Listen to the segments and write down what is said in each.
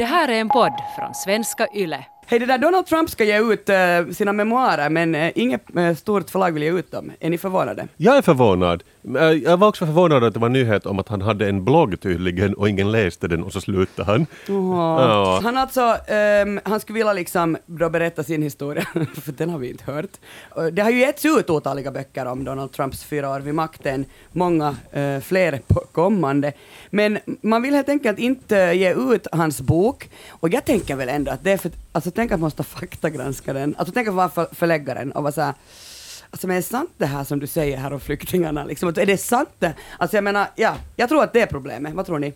Det här är en podd från svenska YLE. Hej, det där Donald Trump ska ge ut uh, sina memoarer, men uh, inget uh, stort förlag vill ge ut dem. Är ni förvånade? Jag är förvånad. Jag var också förvånad att det var nyhet om att han hade en blogg tydligen och ingen läste den och så slutade han. Oh. Ja. Han alltså, um, han skulle vilja liksom berätta sin historia, för den har vi inte hört. Det har ju getts ut otaliga böcker om Donald Trumps fyra år vid makten, många uh, fler kommande. Men man vill helt enkelt inte ge ut hans bok, och jag tänker väl ändå att det är för, alltså tänk att man måste faktagranska den, alltså tänk att vara för, förläggaren och vara såhär Alltså men är det sant det här som du säger här om flyktingarna? Liksom, är det sant det? Alltså jag menar, ja, jag tror att det är problemet. Vad tror ni?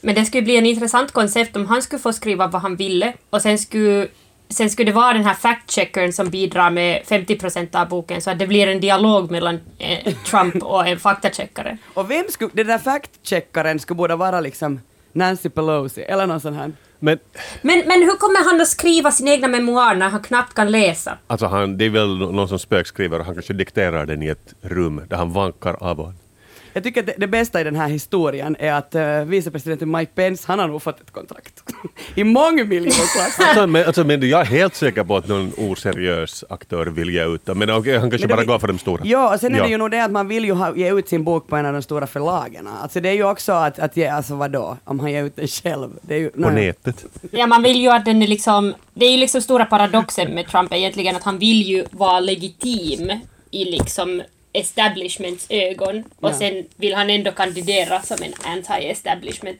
Men det skulle bli en intressant koncept om han skulle få skriva vad han ville och sen skulle Sen skulle det vara den här fact-checkern som bidrar med 50% av boken, så att det blir en dialog mellan eh, Trump och en faktacheckare. och vem skulle, den där fact-checkaren skulle borde vara liksom Nancy Pelosi, eller någon sån här. Men, men, men hur kommer han att skriva sin egna memoar när han knappt kan läsa? Alltså han, det är väl någon som spökskriver och han kanske dikterar den i ett rum där han vankar av och jag tycker att det, det, bästa i den här historien är att uh, vicepresidenten Mike Pence, han har nog fått ett kontrakt. I mångmiljonklassen. alltså, men, alltså, men jag är helt säker på att någon oseriös aktör vill ge ut men okay, han kanske men bara går för de stora. Ja, och sen är ja. det ju nog det att man vill ju ha, ge ut sin bok på en av de stora förlagen. Alltså det är ju också att, att ge, alltså vadå, om han ger ut den själv. Det är ju, på nej. nätet. Ja, man vill ju att den är liksom, det är ju liksom stora paradoxen med Trump egentligen att han vill ju vara legitim i liksom establishments ögon och ja. sen vill han ändå kandidera som en anti-establishment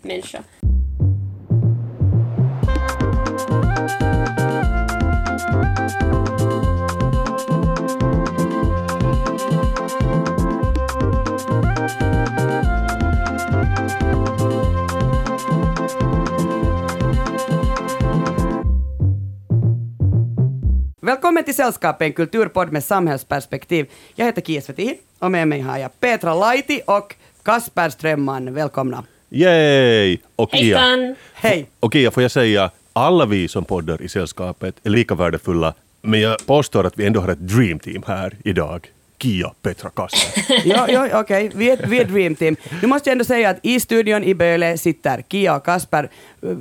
Välkommen till Sällskapet, en kulturpodd med samhällsperspektiv. Jag heter Kia Svetihin och med mig har jag Petra Laiti och Kasper Strömman. Välkomna. Yay! Och Kia. Hej! Och Kia, får jag säga, alla vi som poddar i Sällskapet är lika värdefulla, men jag påstår att vi ändå har ett dreamteam här idag. Kia, Petra, Kasper. ja, ja, okej, okay. vi, är, vi är Dream Team. Nu måste jag ändå säga att i studion i Böle sitter Kia och Kasper,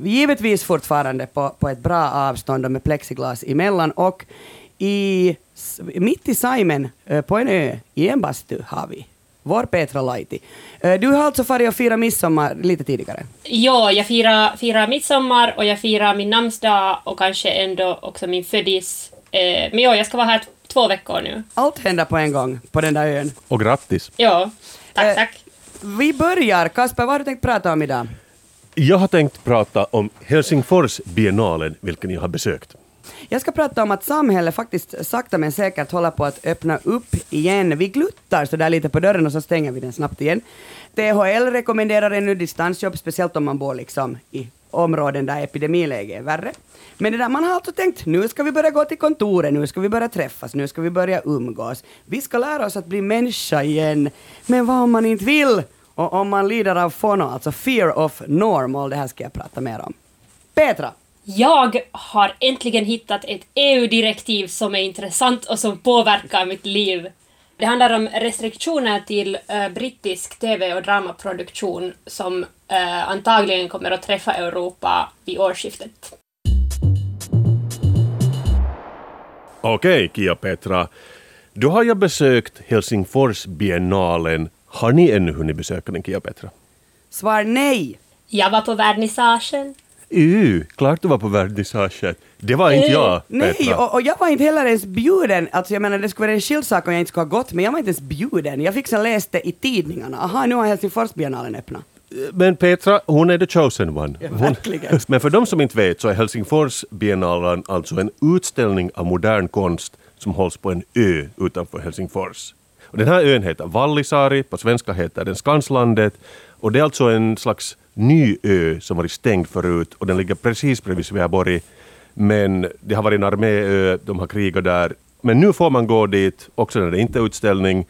givetvis fortfarande på, på ett bra avstånd och med plexiglas emellan och i, mitt i Simon, eh, på en ö, i en bastu, har vi vår Petra Laiti. Eh, du har alltså farit och firat midsommar lite tidigare? Ja, jag firar, firar midsommar och jag firar min namnsdag och kanske ändå också min födis. Eh, men ja, jag ska vara här två veckor nu. Allt händer på en gång på den där ön. Och grattis! Ja, tack, eh, tack. Vi börjar. Kasper, vad har du tänkt prata om idag? Jag har tänkt prata om Helsingfors biennalen, vilken jag har besökt. Jag ska prata om att samhället faktiskt sakta men säkert håller på att öppna upp igen. Vi gluttar så där lite på dörren och så stänger vi den snabbt igen. THL rekommenderar ännu distansjobb, speciellt om man bor liksom i områden där epidemiläget är värre. Men det där, man har alltså tänkt, nu ska vi börja gå till kontoret, nu ska vi börja träffas, nu ska vi börja umgås. Vi ska lära oss att bli människa igen. Men vad om man inte vill? Och om man lider av FONO, alltså fear of normal, det här ska jag prata mer om. Petra! Jag har äntligen hittat ett EU-direktiv som är intressant och som påverkar mitt liv. Det handlar om restriktioner till uh, brittisk TV och dramaproduktion som uh, antagligen kommer att träffa Europa vid årsskiftet. Okej, Kia Petra. Då har jag besökt Helsingfors biennalen. Har ni ännu hunnit besöka den, Kia Petra? Svar nej. Jag var på vernissagen. Uh, klart du var på vernissagen. Det var inte jag, Nej, och, och, jag var inte heller ens bjuden. Alltså jag menar, det skulle vara en skild sak om jag inte skulle ha gått, men jag var inte ens bjuden. Jag fick sen läst det i tidningarna. Aha, nu har Helsingforsbiennalen öppnat. Men Petra, hon är the chosen one. Ja, verkligen. men för de som inte vet så är Helsingforsbiennalen alltså en utställning av modern konst som hålls på en ö utanför Helsingfors. Och den här ön heter Vallisaari, på svenska heter den Skanslandet och det är alltså en slags ny ö som varit stängd förut och den ligger precis bredvid Sveaborg. Men det har varit en arméö, de har krigat där. Men nu får man gå dit också när det inte är utställning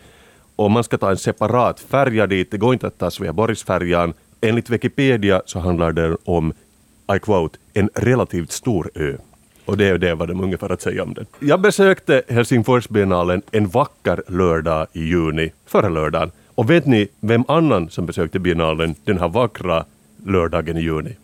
och man ska ta en separat färja dit. Det går inte att ta Sveaborgsfärjan. Enligt Wikipedia så handlar det om, I quote, en relativt stor ö. Och det är det vad de ungefär att säga om den. Jag besökte Helsingforsbiennalen en vacker lördag i juni, förra lördagen. Och vet ni vem annan som besökte biennalen den här vackra lördagen i juni?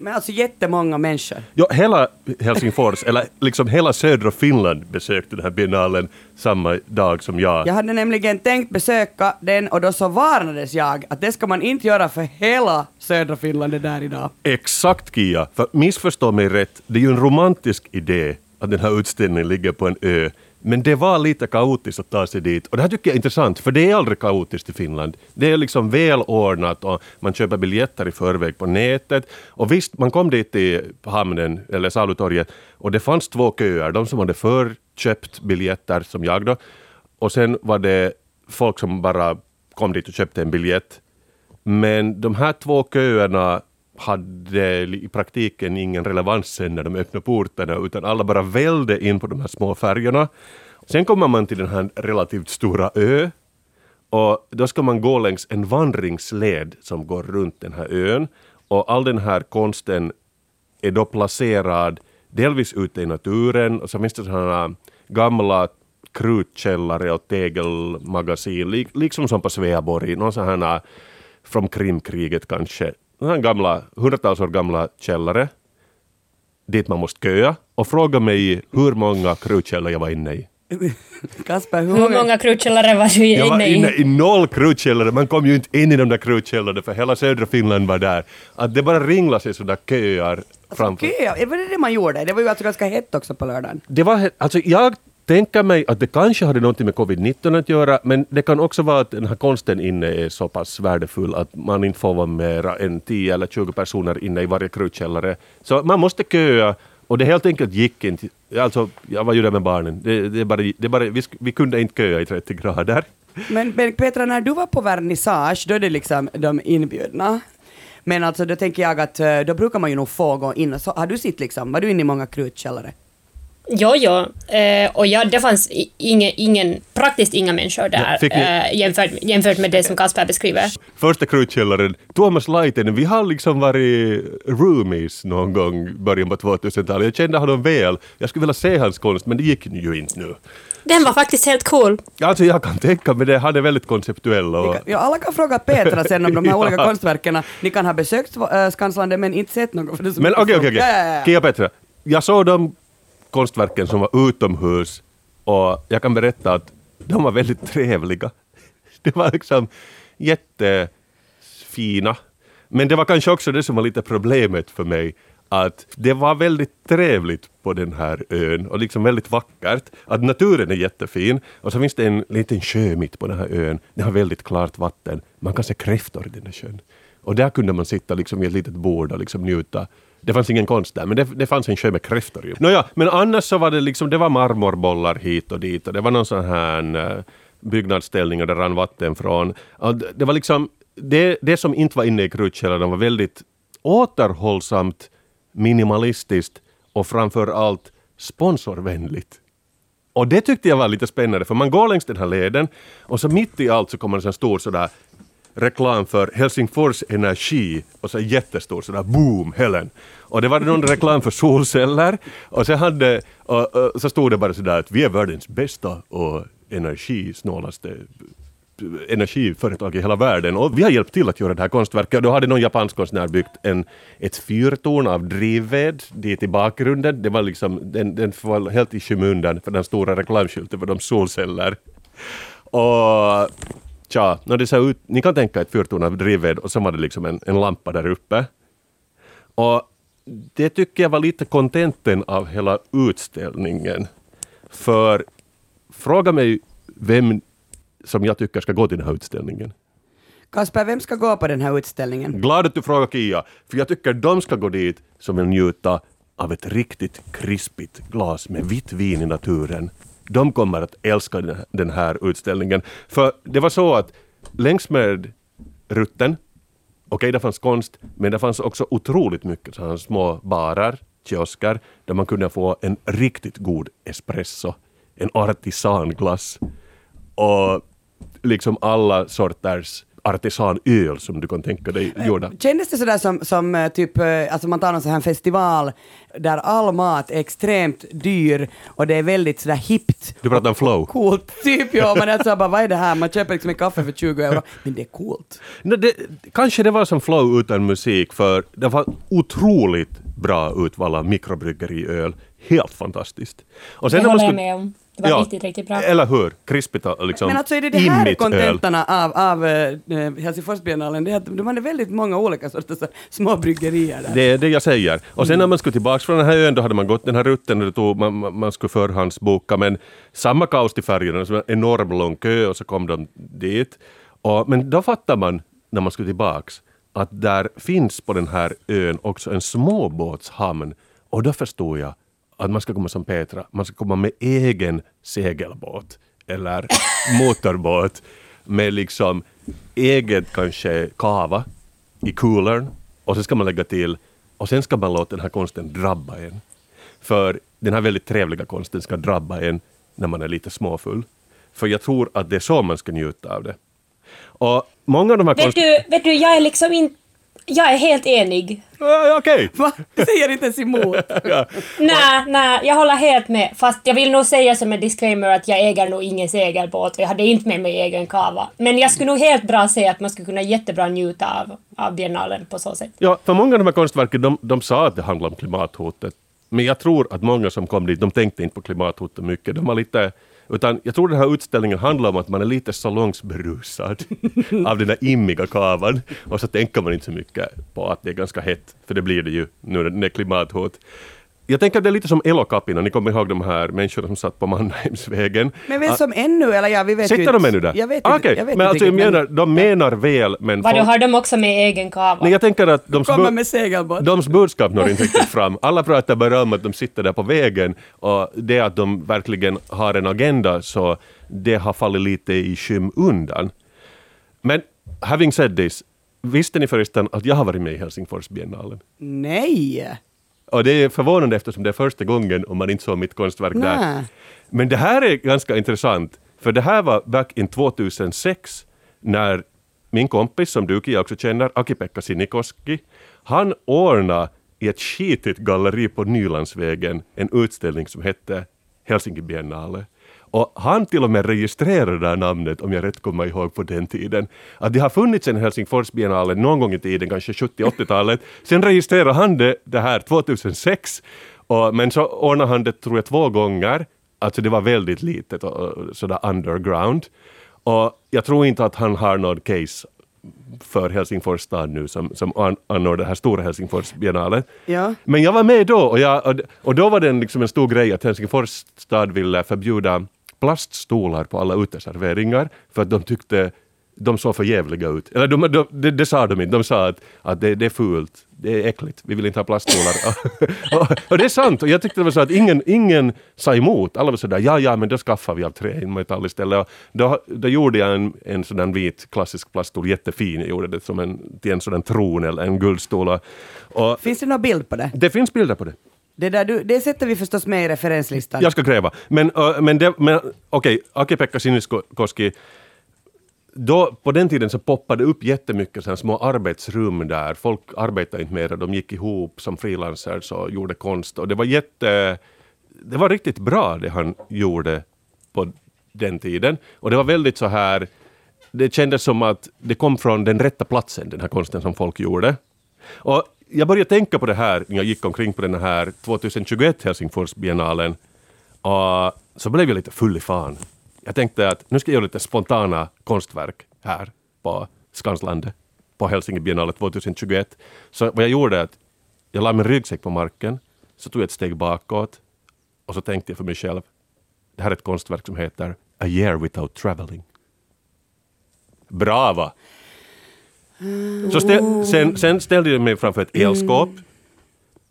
Men alltså jättemånga människor. Ja, hela Helsingfors, eller liksom hela södra Finland besökte den här biennalen samma dag som jag. Jag hade nämligen tänkt besöka den och då så varnades jag att det ska man inte göra för hela södra Finland är där idag. Exakt Kia, för missförstå mig rätt, det är ju en romantisk idé att den här utställningen ligger på en ö. Men det var lite kaotiskt att ta sig dit. Och det här tycker jag är intressant, för det är aldrig kaotiskt i Finland. Det är liksom välordnat och man köper biljetter i förväg på nätet. Och visst, man kom dit till hamnen, eller salutorget, och det fanns två köer. De som hade förköpt biljetter, som jag då, och sen var det folk som bara kom dit och köpte en biljett. Men de här två köerna hade i praktiken ingen relevans sen när de öppnade portarna, utan alla bara välde in på de här små färjorna. Sen kommer man till den här relativt stora ö, och då ska man gå längs en vandringsled som går runt den här ön. Och all den här konsten är då placerad delvis ute i naturen, och så finns det sådana gamla krutkällare och tegelmagasin, liksom som på Sveaborg, någon sån här från Krimkriget kanske. Några gamla, hundratals år gamla källare dit man måste köa och fråga mig hur många krutkällor jag var inne i. Kasper, hur Hur många... krutkällare var du Jag var inne inne i? i noll krutkällare, man kom ju inte in i de där krutkällorna för hela södra Finland var där. Att det bara ringlade sig sådana köar framför. Okej, var det det man gjorde? Det var ju alltså ganska hett också på lördagen. Det var, alltså jag tänker mig att det kanske hade någonting med covid-19 att göra, men det kan också vara att den här konsten inne är så pass värdefull att man inte får vara mer än 10 eller 20 personer inne i varje krutkällare. Så man måste köa och det helt enkelt gick inte. Alltså, jag var ju där med barnen. Det, det, bara, det bara, vi, vi kunde inte köa i 30 grader. Men, men Petra, när du var på vernissage, då är det liksom de inbjudna. Men alltså då tänker jag att eh, då brukar man ju nog få gå in så, har du sett liksom, var du inne i många krutkällare? Jo, jo. Eh, och ja, det fanns ingen, ingen, praktiskt inga människor där Ja, eh, jämfört, jämfört med det som Kasper beskriver. Första krutkällaren, Tuomas Laitinen, vi har liksom varit roomies någon gång i början på 2000-talet. Jag kände honom väl. Jag skulle vilja se hans konst, men det gick ju inte nu. Den var faktiskt helt cool. Alltså jag kan tänka mig det, han är väldigt konceptuell. Och, kan- Ja, alla kan fråga Petra sen om de här Ja. olika konstverken. Ni kan ha besökt äh, Skanslandet men inte sett något. För det men okej, okej, Ja, ja, okej. ja. Kia Petra, jag såg de konstverken som var utomhus och jag kan berätta att de var väldigt trevliga. Det var liksom jättefina. Men det var kanske också det som var lite problemet för mig att det var väldigt trevligt på den här ön och liksom väldigt vackert. Att naturen är jättefin och så finns det en liten sjö mitt på den här ön. Den har väldigt klart vatten. Man kan se kräftor i den här sjön. Och där kunde man sitta liksom vid ett litet bord och liksom njuta. Det fanns ingen konst där, men det, det fanns en sjö med kräftor ju. Nåja, men annars så var det liksom, det var marmorbollar hit och dit och det var någon sån här eh, byggnadsställning och det rann vatten från. Och det, det var liksom, det, det som inte var inne i krutkällaren var väldigt återhållsamt, minimalistiskt och framför allt sponsorvänligt. Och det tyckte jag var lite spännande, för man går längs den här leden och så mitt i allt så kommer en sån stor sådär reklam för Helsingfors Energi och så jättestor sådär boom Helen. Och det var någon reklam för solceller och så, hade, och, och, så stod det bara sådär att vi är världens bästa och energisnålaste energiföretag i hela världen och vi har hjälpt till att göra det här konstverket och då hade någon japansk konstnär byggt en, ett fyrtorn av drivved dit i bakgrunden. Det var liksom, den, den var helt i skymundan för den stora reklamskylten för de solceller. Och tja, när det ser ut, ni kan tänka ett fyrtorn av drivved och så var det liksom en, en lampa där uppe. Och det tycker jag var lite kontenten av hela utställningen. För fråga mig vem som jag tycker ska gå till den här utställningen. Kasper, vem ska gå på den här utställningen? Glad att du frågar Kia, för jag tycker de ska gå dit som vill njuta av ett riktigt krispigt glas med vitt vin i naturen. De kommer att älska den- här utställningen. För det var så att längs med rutten, okej det fanns konst, men det fanns också otroligt mycket sådana små barer, kiosker, där man kunde få en riktigt god espresso, en artisanglass och liksom alla sorters artisanöl som du kan tänka dig gjorda. Kändes det sådär som, som eh, typ, eh, alltså man tar någon sån här festival där all mat är extremt dyr och det är väldigt sådär hippt. Du pratar om flow. Coolt, typ ja, man är så bara vad är det här? Man köper liksom en kaffe för 20 euro, men det är coolt. No, det, kanske det var som flow utan musik för det var otroligt bra utval av mikrobryggeriöl. Helt fantastiskt. Och Det när man håller jag med om. Det var Ja, riktigt, riktigt bra. Eller hur? Krispigt och liksom Men alltså är det det här kontentarna av, av eh, Helsingforsbiennalen? Det är att de hade väldigt många olika sorters små bryggerier där. Det är det jag säger. Och Mm. sen när man skulle tillbaka från den här ön, då hade man gått den här rutten och tog, man, man- skulle förhandsboka, men samma kaos till färjorna, som en enorm lång kö och så kom de dit. Och, men då fattar man, när man skulle tillbaks, att där finns på den här ön också en småbåtshamn. Och då förstod jag att man ska komma som Petra, man ska komma med egen segelbåt eller motorbåt med liksom eget kanske kava i coolern och så ska man lägga till och sen ska man låta den här konsten drabba en. För den här väldigt trevliga konsten ska drabba en när man är lite småfull. För jag tror att det är så man ska njuta av det. Och många av de här Vet konst... du, vet du, jag är liksom inte... Jag är helt enig. Ja, Okej! Va? Jag säger inte ens emot. Ja. Nej, nej, jag håller helt med. Fast jag vill nog säga som en disclaimer att jag äger nog ingen segelbåt och jag hade inte med mig egen kava. Men jag skulle nog helt bra säga att man skulle kunna jättebra njuta av, av biennalen på så sätt. Ja, för många av de här konstverken, de, de sa att det handlade om klimathotet. Men jag tror att många som kom dit, de tänkte inte på klimathotet mycket. De var lite, utan jag tror den här utställningen handlar om att man är lite salongsberusad av den där immiga kavan. Och så tänker man inte så mycket på att det är ganska hett, för det blir det ju nu när det är klimathot. Jag tänker att det är lite som Elokapina, ni kommer ihåg de här människorna som satt på Mannheimsvägen. Men vem som ännu, eller ja, vi vet ju Sitter de ännu där? Jag vet Ah, inte. Okej, jag vet men inte alltså jag menar, de menar väl, men Vadå, folk- har de också med egen kava? Nej, jag tänker att de Komma med segelbåt. Doms budskap når inte riktigt fram. Alla pratar bara om att de sitter där på vägen och det att de verkligen har en agenda så det har fallit lite i skymundan. Men having said this, visste ni förresten att jag har varit med i Helsingforsbiennalen? Nej! Och det är förvånande eftersom det är första gången om man inte såg mitt konstverk där. Nej. Men det här är ganska intressant, för det här var back in 2006 när min kompis, som du jag också känner, Aki-Pekka Sinikoski, han ordnade i ett skitigt galleri på Nylandsvägen en utställning som hette Helsinki Biennale. Och han till och med registrerade det här namnet, om jag rätt kommer ihåg på den tiden. Att det har funnits en Helsingfors Biennale någon gång i tiden, kanske 70-80-talet. Sen registrerade han det, det här 2006. Och, men så ordnade han det, tror jag, två gånger. Alltså det var väldigt litet och, sådär underground. Och jag tror inte att han har någon case för Helsingfors stad nu som, som an- anordnar det här stora Helsingfors biennalen. Ja. Men jag var med då och, jag, och, då var det en, liksom en stor grej att Helsingfors stad ville förbjuda plaststolar på alla uteserveringar för att de tyckte de såg för jävliga ut. Eller de, de, det, det sa de inte, de sa att, att det, det är fult, det är äckligt, vi vill inte ha plaststolar. och, och det är sant, och jag tyckte det var så att ingen, ingen sa emot. Alla var sådär, ja ja men då skaffar vi av trä, metall istället. Och då, då gjorde jag en, en sådan vit klassisk plaststol, jättefin, jag gjorde det som en, till en sådan tron eller en guldstol. Och, och Finns det någon bild på det? det finns bilder på det. Det, där du, det sätter vi förstås med i referenslistan. Jag ska kräva. Men, uh, men, det- men okej, Aki-Pekka Siniskoski, då, på den tiden så poppade det upp jättemycket såna små arbetsrum där. Folk arbetade inte mer, de gick ihop som frilansers och gjorde konst. Och det var jätte... Det var riktigt bra det han gjorde på den tiden. Och det var väldigt så här... Det kändes som att det kom från den rätta platsen, den här konsten som folk gjorde. Och jag började tänka på det här när jag gick omkring på den här 2021 Helsingforsbiennalen. Och så blev jag lite full i fan. Jag tänkte att nu ska jag göra lite spontana konstverk här på Skanslandet på Helsingbiennalen 2021. Så vad jag gjorde är att jag la min ryggsäck på marken, så tog jag ett steg bakåt och så tänkte jag för mig själv, det här är ett konstverk som heter A year without traveling. Brava! Så ställ, sen, sen ställde jag mig framför ett elskåp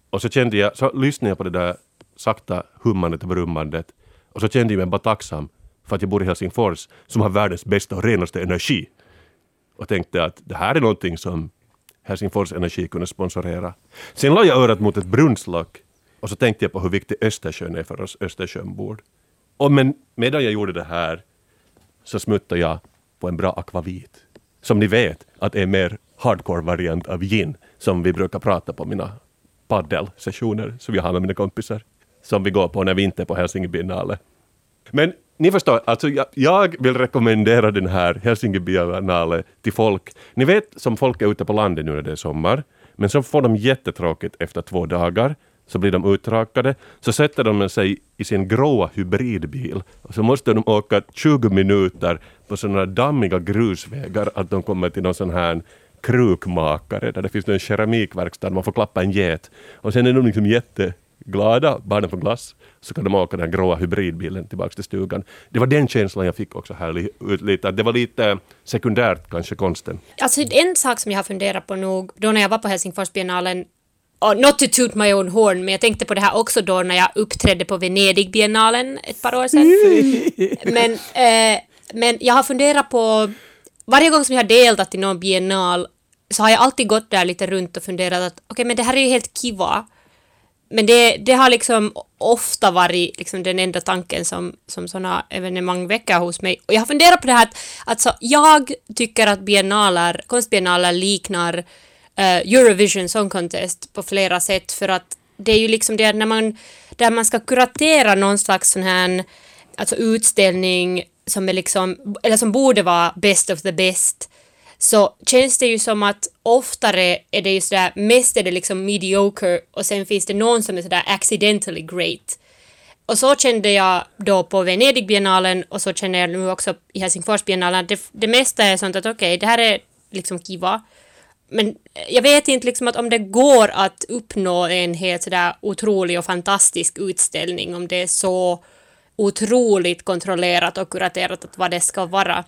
och så kände jag, så lyssnade jag på det där sakta hummandet och brummandet och så kände jag mig bara tacksam för att jag bor i Helsingfors som har världens bästa och renaste energi. Och tänkte att det här är någonting som Helsingfors Energi kunde sponsorera. Sen la jag örat mot ett brunnslock och så tänkte jag på hur viktig Östersjön är för oss Östersjönbor. Och men medan jag gjorde det här så smuttade jag på en bra akvavit som ni vet att är mer hardcore-variant av gin, som vi brukar prata på mina paddelsessioner som jag har med mina kompisar, som vi går på när vi inte är på Helsingebiennale. Men ni förstår, alltså jag, jag vill rekommendera den här Helsingebiennale till folk. Ni vet som folk är ute på landet nu när det är sommar, men så får de jättetråkigt efter två dagar så blir de utrakade, så sätter de sig i sin gråa hybridbil och så måste de åka 20 minuter på sådana dammiga grusvägar att de kommer till någon sån här krukmakare där det finns en keramikverkstad där man får klappa en get. Och sen är de liksom jätteglada, barnen får glass, så kan de åka den här gråa hybridbilen tillbaka till stugan. Det var den känslan jag fick också här, lite, det var lite sekundärt kanske konsten. Alltså en sak som jag har funderat på nog, då när jag var på Helsingforsbiennalen och not to toot my own horn, men jag tänkte på det här också då när jag uppträdde på Venedigbiennalen ett par år sedan. men, eh, men jag har funderat på, varje gång som jag har deltagit i någon biennal så har jag alltid gått där lite runt och funderat att okej okay, men det här är ju helt kiva. Men det, det har liksom ofta varit liksom den enda tanken som, som sådana evenemang väcker hos mig. Och jag har funderat på det här att alltså, jag tycker att biennaler, konstbiennaler liknar uh, Eurovision Song Contest på flera sätt för att det är ju liksom det när man, där man ska kuratera någon slags sån här alltså utställning som är liksom, eller som borde vara best of the best så känns det ju som att oftare är det ju sådär, mest är det liksom mediocre och sen finns det någon som är sådär accidentally great. Och så kände jag då på Venedigbiennalen och så känner jag nu också i Helsingforsbiennalen det, det mesta är sånt att okej, okay, det här är liksom kiva. Men jag vet inte liksom att om det går att uppnå en helt sådär otrolig och fantastisk utställning, om det är så otroligt kontrollerat och kuraterat att vad det ska vara.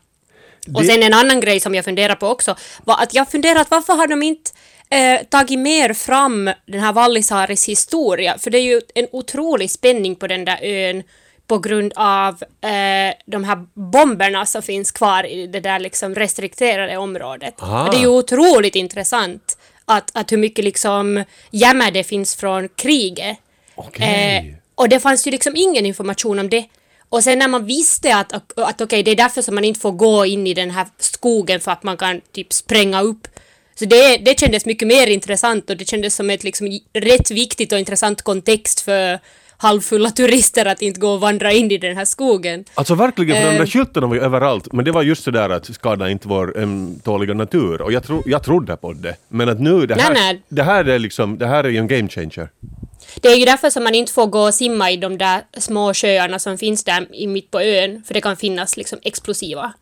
Det... Och sen en annan grej som jag funderar på också var att jag funderar att varför har de inte eh, tagit mer fram den här Vallisaaris historia? För det är ju en otrolig spänning på den där ön på grund av eh, de här bomberna som finns kvar i det där liksom restrikterade området. det är ju otroligt intressant att, att hur mycket liksom jämmer det finns från kriget. Okay. Eh, och det fanns ju liksom ingen information om det. Och sen när man visste att, att, okej, okay, det är därför som man inte får gå in i den här skogen för att man kan typ spränga upp. Så det, det kändes mycket mer intressant och det kändes som ett liksom rätt viktigt och intressant kontext för halvfulla turister att inte gå och vandra in i den här skogen. Alltså verkligen, för de där eh. skyltarna var ju överallt, men det var just sådär att skada inte vår um, tåliga natur och jag, tro, jag trodde på det. Men att nu, det här, nej, nej. Det här är liksom, det här är ju en game changer. Det är ju därför som man inte får gå och simma i de där små sjöarna som finns där i mitt på ön, för det kan finnas liksom explosiva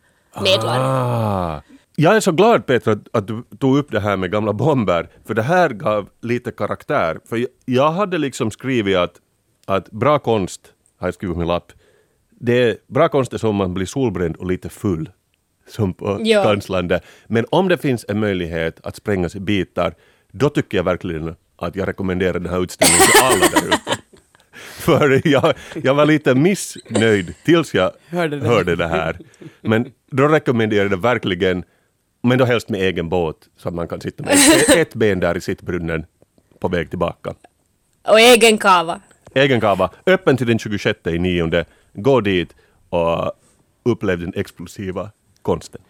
medlar. Ah. Jag är så glad Petra att, du tog upp det här med gamla bomber, för det här gav lite karaktär. För jag, jag hade liksom skrivit att, att bra konst, har jag skrivit på min lapp, det är, bra konst är som man blir solbränd och lite full, som på ja. Kanslandet. Men om det finns en möjlighet att sprängas i bitar, då tycker jag verkligen att jag rekommenderar den här utställningen till alla där ute. För jag, jag var lite missnöjd tills jag hörde det. hörde det här. Men då rekommenderar jag det verkligen, men då helst med egen båt, så att man kan sitta med ett ben där i sittbrunnen på väg tillbaka. Och egen kava. Egen kava. Öppen till den 26 i nionde. Gå dit och upplev den explosiva konsten.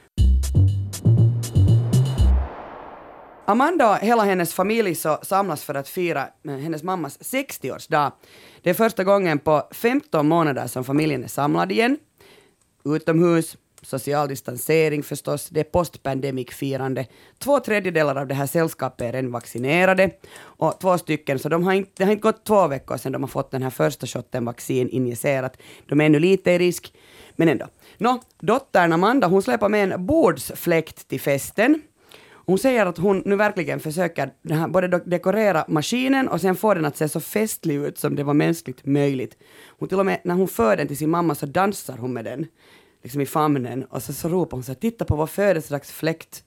Amanda och hela hennes familj så samlas för att fira hennes mammas 60-årsdag. Det är första gången på 15 månader som familjen är samlad igen. Utomhus, social distansering förstås, det är postpandemic-firande. Två tredjedelar av det här sällskapet är redan vaccinerade och två stycken, så de har inte, det har inte gått två veckor sedan de har fått den här första shotten vaccin injicerat. De är ännu lite i risk, men ändå. Nå, dottern Amanda hon släpar med en bordsfläkt till festen hon säger att hon nu verkligen försöker här, både dekorera maskinen och sen få den att se så festlig ut som det var mänskligt möjligt. Hon till och med, när hon för den till sin mamma så dansar hon med den, liksom i famnen, och så, så ropar hon så här, titta på vår födelsedagsfläkt.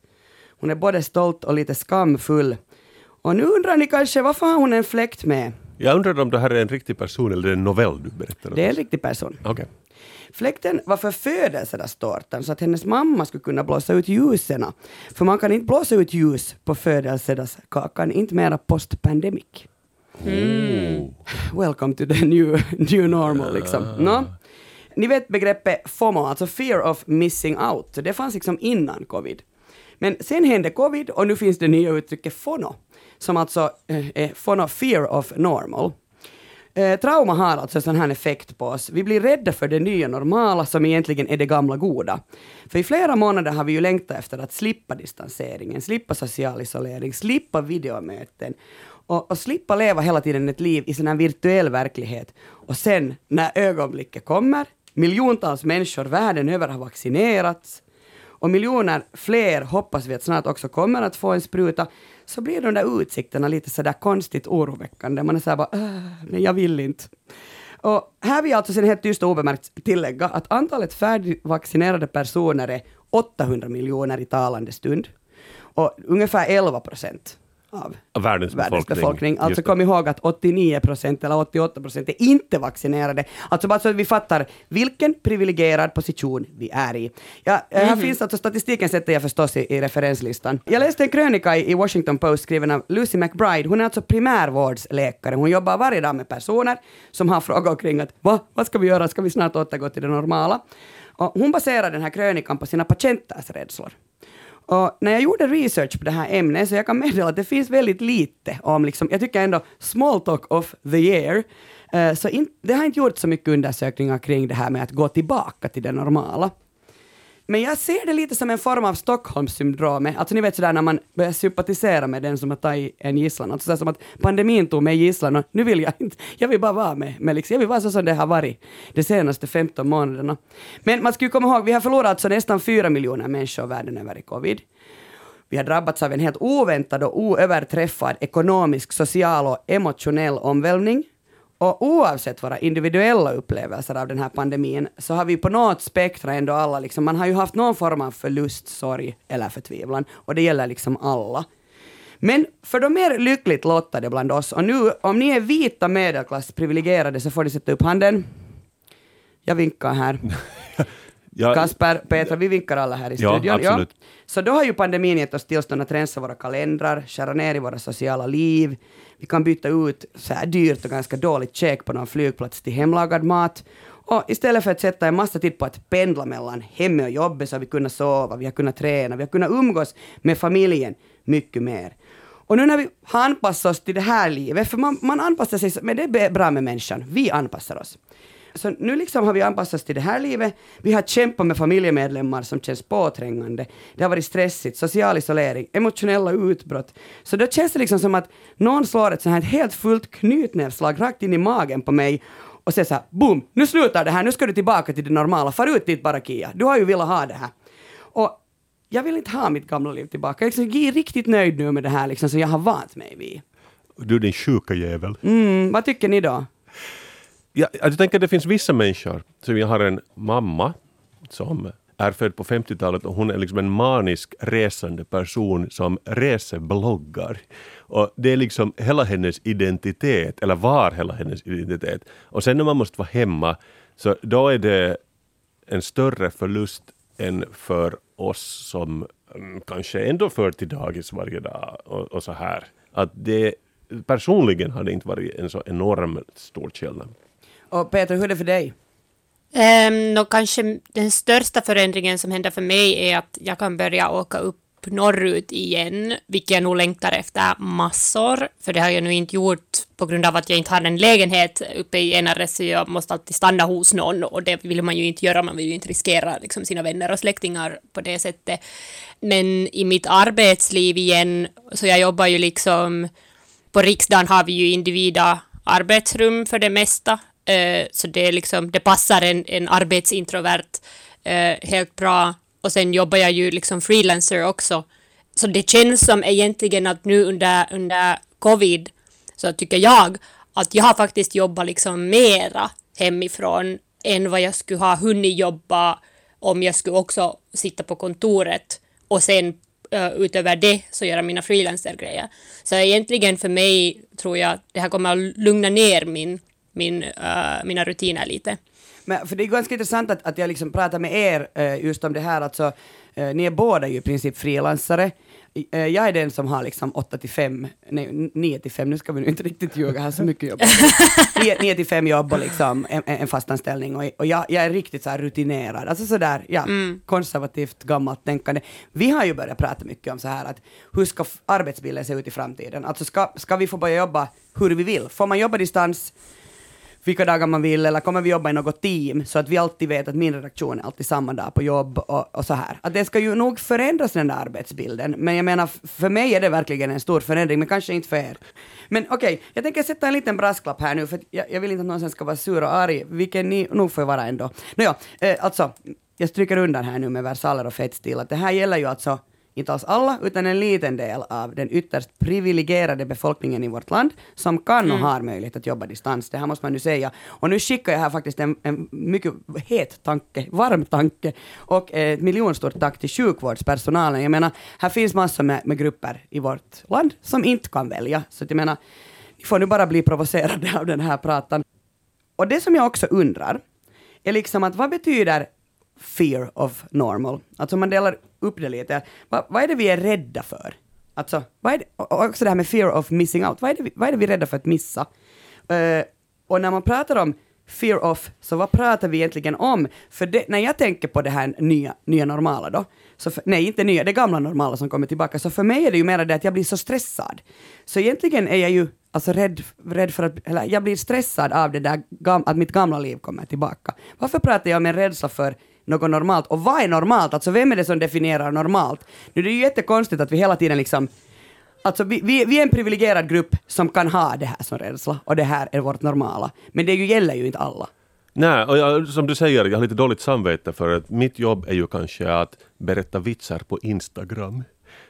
Hon är både stolt och lite skamfull. Och nu undrar ni kanske, varför har hon en fläkt med? Jag undrar om det här är en riktig person eller en novell du berättar om. Det är en riktig person. Okay. Fläkten var för födelsedagstårtan så att hennes mamma skulle kunna blåsa ut ljusen. För man kan inte blåsa ut ljus på födelsedagskakan, inte mera post pandemic. Mm. Welcome to the new, new normal liksom. No? Ni vet begreppet FOMO, alltså fear of missing out. Det fanns liksom innan covid. Men sen hände covid och nu finns det nya uttrycket FONO, som alltså eh, är FONO, fear of normal. Eh, trauma har alltså en sån här effekt på oss. Vi blir rädda för det nya normala som egentligen är det gamla goda. För i flera månader har vi ju längtat efter att slippa distanseringen, slippa social isolering, slippa videomöten och, och slippa leva hela tiden ett liv i sån här virtuell verklighet. Och sen när ögonblicket kommer, miljontals människor världen över har vaccinerats, och miljoner fler hoppas vi att snart också kommer att få en spruta, så blir de där utsikterna lite sådär konstigt oroväckande. Man är såhär bara, äh, nej jag vill inte. Och här vill jag alltså sen helt tyst och obemärkt tillägga att antalet färdigvaccinerade personer är 800 miljoner i talande stund och ungefär 11 procent av Världens världens befolkning. befolkning. Alltså kom ihåg att 89 procent eller 88 procent är inte vaccinerade. Alltså bara så att vi fattar vilken privilegierad position vi är i. Ja, eh, Här finns alltså statistiken sätter jag förstås i, i referenslistan. Jag läste en krönika i, i Washington Post skriven av Lucy McBride. Hon är alltså primärvårdsläkare. Hon jobbar varje dag med personer som har frågor kring att Va, vad ska vi göra, ska vi snart återgå till det normala? Och hon baserar den här krönikan på sina patienters rädslor. Och när jag gjorde research på det här ämnet så jag kan meddela att det finns väldigt lite om, liksom, jag tycker ändå small talk of the year, eh, så in, det har inte gjorts så mycket undersökningar kring det här med att gå tillbaka till det normala. Men jag ser det lite som en form av Stockholmssyndromet, alltså ni vet sådär när man börjar sympatisera med den som har tagit en gisslan, alltså sådär som att pandemin tog mig gisslan och nu vill jag inte, jag vill bara vara med, med liksom, jag vill vara så som det har varit de senaste 15 månaderna. Men man ska ju komma ihåg, vi har förlorat alltså nästan 4 miljoner människor världen över i covid. Vi har drabbats av en helt oväntad och oöverträffad ekonomisk, social och emotionell omvälvning. Och oavsett våra individuella upplevelser av den här pandemin så har vi på något spektra ändå alla, liksom, man har ju haft någon form av förlust, sorg eller förtvivlan. Och det gäller liksom alla. Men för de mer lyckligt lottade bland oss, och nu om ni är vita medelklass privilegierade så får ni sätta upp handen. Jag vinkar här. Ja, Kasper, Petra, vi vinkar alla här i Ja, studion. absolut. Så då har ju pandemin gett oss tillstånd att rensa våra kalendrar, skära ner i våra sociala liv. Vi kan byta ut så här dyrt och ganska dåligt käk på någon flygplats till hemlagad mat. Och istället för att sätta en massa tid på att pendla mellan hemmet och jobbet så har vi kunnat sova, vi har kunnat träna, vi har kunnat umgås med familjen mycket mer. Och nu när vi har anpassat oss till det här livet, för man, man anpassar sig, men det är bra med människan, vi anpassar oss. Så nu liksom har vi anpassat oss till det här livet. Vi har kämpat med familjemedlemmar som känns påträngande. Det har varit stressigt, social isolering, emotionella utbrott. Så då känns det liksom som att någon slår ett sånt här helt fullt knytnävsslag rakt in i magen på mig och säger så här, boom, nu slutar det här, nu ska du tillbaka till det normala, far ut dit bara Kia, du har ju velat ha det här. Och jag vill inte ha mitt gamla liv tillbaka, liksom, jag är riktigt nöjd nu med det här liksom, som jag har vant mig vid. Du din sjuka jävel. Mm, vad tycker ni då? Ja, jag tänker att det finns vissa människor. som jag har en mamma som är född på 50-talet och hon är liksom en manisk resande person som resebloggar. Och det är liksom hela hennes identitet, eller var hela hennes identitet. Och sen när man måste vara hemma, så då är det en större förlust än för oss som mm, kanske ändå för till dagis varje dag och, och så här. Att det, personligen har det inte varit en så enormt stor skillnad. Och Peter, hur är det för dig? Ehm, um, då kanske den största förändringen som händer för mig är att jag kan börja åka upp norrut igen, vilket jag nog längtar efter massor, för det har jag nu inte gjort på grund av att jag inte har en lägenhet uppe i Enare, så jag måste alltid stanna hos någon och det vill man ju inte göra, man vill ju inte riskera liksom, sina vänner och släktingar på det sättet. Men i mitt arbetsliv igen, så jag jobbar ju liksom på riksdagen har vi ju individa arbetsrum för det mesta, eh, så det är liksom, det passar en, en arbetsintrovert eh, helt bra. Och sen jobbar jag ju liksom freelancer också. Så det känns som egentligen att nu under, under covid så tycker jag att jag har faktiskt jobbat liksom mera hemifrån än vad jag skulle ha hunnit jobba om jag skulle också sitta på kontoret och sen uh, utöver det så göra mina freelancergrejer. Så egentligen för mig tror jag att det här kommer att lugna ner min, min, uh, mina rutiner lite. Men, för det är ganska intressant att, att jag liksom pratar med er eh, just om det här, alltså, eh, ni är båda ju i princip frilansare. jag är den som har liksom 8 till 5, nej 9 till 5, nu ska vi nu inte riktigt ljuga, jag har så mycket jobb. 9, 9 till 5 jobb och liksom en, en fast anställning och, och jag, jag är riktigt så rutinerad, alltså sådär, ja, konservativt gammalt tänkande. Vi har ju börjat prata mycket om så här att hur ska arbetsbilden se ut i framtiden? Alltså ska, ska vi få börja jobba hur vi vill? Får man jobba distans vilka dagar man vill eller kommer vi jobba i något team så att vi alltid vet att min redaktion är alltid samma dag på jobb och, och så här. Att det ska ju nog förändras den där arbetsbilden, men jag menar för mig är det verkligen en stor förändring, men kanske inte för er. Men okej, jag tänker sätta en liten brasklapp här nu, för jag, jag vill inte att någon sen ska vara sur och arg, vilken ni nog får vara ändå. Nåja, eh, alltså, jag stryker undan här nu med versaler och fettstil, att det här gäller ju alltså inte alls alla, utan en liten del av den ytterst privilegierade befolkningen i vårt land som kan och har möjlighet att jobba distans. Det här måste man nu säga. Och nu skickar jag här faktiskt en, en mycket het tanke, varm tanke och ett miljonstort tack till sjukvårdspersonalen. Jag menar, här finns massor med, med grupper i vårt land som inte kan välja. Så att jag menar, ni får nu bara bli provocerade av den här pratan. Och det som jag också undrar är liksom att vad betyder fear of normal? Alltså man delar upp det lite. Vad, vad är det vi är rädda för? Alltså, vad är det, och också det här med fear of missing out. Vad är det, vi- vad är det vi är rädda för att missa? Uh, och när man pratar om fear of, så vad pratar vi egentligen om? För det, när jag tänker på det här nya, nya normala då, så för, nej inte nya, det gamla normala som kommer tillbaka, så för mig är det ju mer det att jag blir så stressad. Så egentligen är jag ju alltså rädd, rädd för att, eller jag blir stressad av det där, gam, att mitt gamla liv kommer tillbaka. Varför pratar jag om en rädsla för något normalt? Och vad är normalt? Alltså vem är det som definierar normalt? Nu det är ju jättekonstigt att vi hela tiden liksom Alltså vi, vi, vi är en privilegierad grupp som kan ha det här som rädsla och det här är vårt normala. Men det ju gäller ju inte alla. Nej, och jag, som du säger, jag har lite dåligt samvete för att mitt jobb är ju kanske att berätta vitsar på Instagram.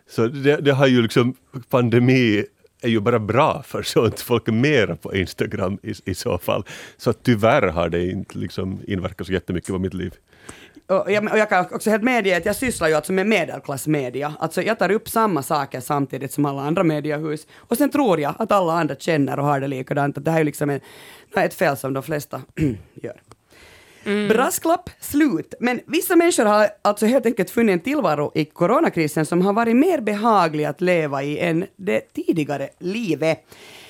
Så det, det har ju liksom, pandemi är ju bara bra för sånt. Folk är mera på Instagram i, i så fall. Så tyvärr har det inte liksom inverkat så jättemycket på mitt liv. Och jag, och jag kan också helt medge att jag sysslar ju alltså med medelklassmedia. Alltså jag tar upp samma saker samtidigt som alla andra mediehus. Och sen tror jag att alla andra känner och har det likadant. Att det här är liksom en, ett fel som de flesta gör. Brasklapp, slut. Men vissa människor har alltså helt enkelt funnit en tillvaro i coronakrisen som har varit mer behaglig att leva i än det tidigare livet.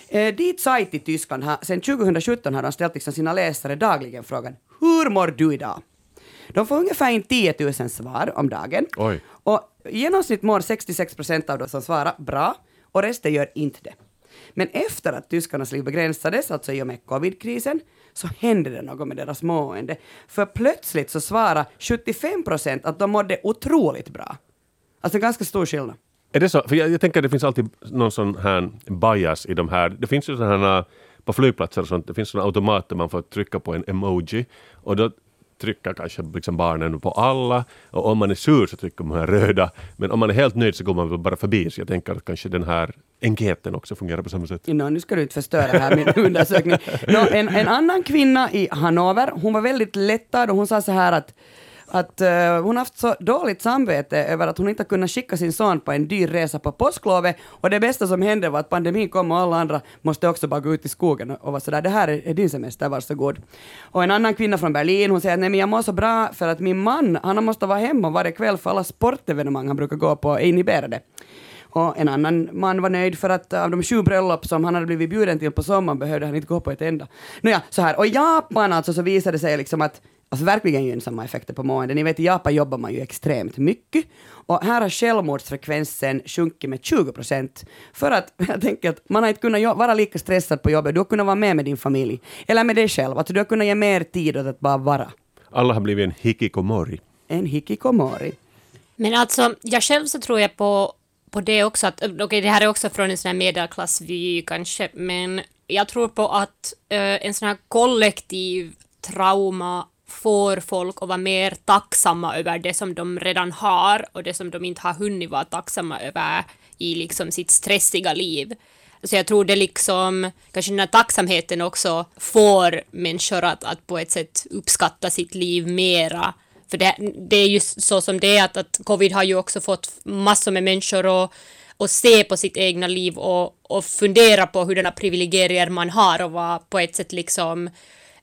Eh, dit sajt i Tyskland har, sen 2017 har de ställt liksom sina läsare dagligen frågan Hur mår du idag? De får ungefär in 10 000 svar om dagen. Oj. Och i genomsnitt mår 66 procent av de som svarar bra och resten gör inte det. Men efter att tyskarnas liv begränsades, alltså i och med covidkrisen, så hände det något med deras mående. För plötsligt så svarar 75 procent att de mådde otroligt bra. Alltså ganska stor skillnad. Är det så? För jag, jag tänker att det finns alltid någon sån här bias i de här. Det finns ju sådana på flygplatser och sånt, det finns sådana automater man får trycka på en emoji och då trycker kanske liksom barnen på alla och om man är sur så trycker man röda men om man är helt nöjd så går man bara förbi så jag tänker att kanske den här enkäten också fungerar på samma sätt. No, nu ska du inte förstöra här min undersökning. No, en, en annan kvinna i Hannover, hon var väldigt lättad och hon sa så här att att uh, hon har haft så dåligt samvete över att hon inte har kunnat skicka sin son på en dyr resa på påsklovet och det bästa som hände var att pandemin kom och alla andra måste också bara gå ut i skogen och, och vara sådär, det här är, är din semester, varsågod. Och en annan kvinna från Berlin, hon säger att nej men jag mår så bra för att min man, han måste vara hemma varje kväll för alla sportevenemang han brukar gå på är inhiberade. Och en annan man var nöjd för att av de sju bröllop som han hade blivit bjuden till på sommaren behövde han inte gå på ett enda. Nåja, så här. Och i Japan alltså så visade det sig liksom att Alltså verkligen gynnsamma effekter på mående. Ni vet i Japan jobbar man ju extremt mycket. Och här har självmordsfrekvensen sjunkit med 20 procent. För att jag tänker att man har inte kunnat vara lika stressad på jobbet. Du har kunnat vara med med din familj. Eller med dig själv. Att du har kunnat ge mer tid åt att bara vara. Alla har blivit en hikikomori. En hikikomori. Men alltså, jag själv så tror jag på, på det också att, okej det här är också från en sån här medelklassvy kanske, men jag tror på att eh, en sån här kollektiv trauma får folk att vara mer tacksamma över det som de redan har och det som de inte har hunnit vara tacksamma över i liksom sitt stressiga liv. Så jag tror det liksom, kanske den här tacksamheten också får människor att, att på ett sätt uppskatta sitt liv mera. För det, det är ju så som det är att, att covid har ju också fått massor med människor att, att se på sitt egna liv och, och fundera på hurdana privilegier man har och vara på ett sätt liksom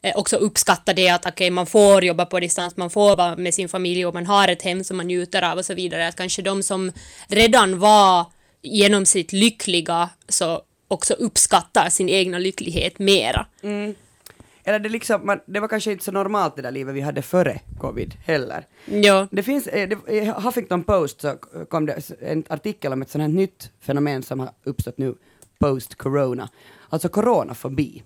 eh, också uppskatta det att okay, man får jobba på distans, man får vara med sin familj och man har ett hem som man njuter av och så vidare. Att kanske de som redan var genom sitt lyckliga så också uppskattar sin egna lycklighet mera. Eller det, liksom, man, det var kanske inte så normalt det där livet vi hade före covid heller. Ja. Det finns, eh, det, i Huffington Post så kom det en artikel om ett sånt här nytt fenomen som har uppstått nu post-corona, alltså coronafobi.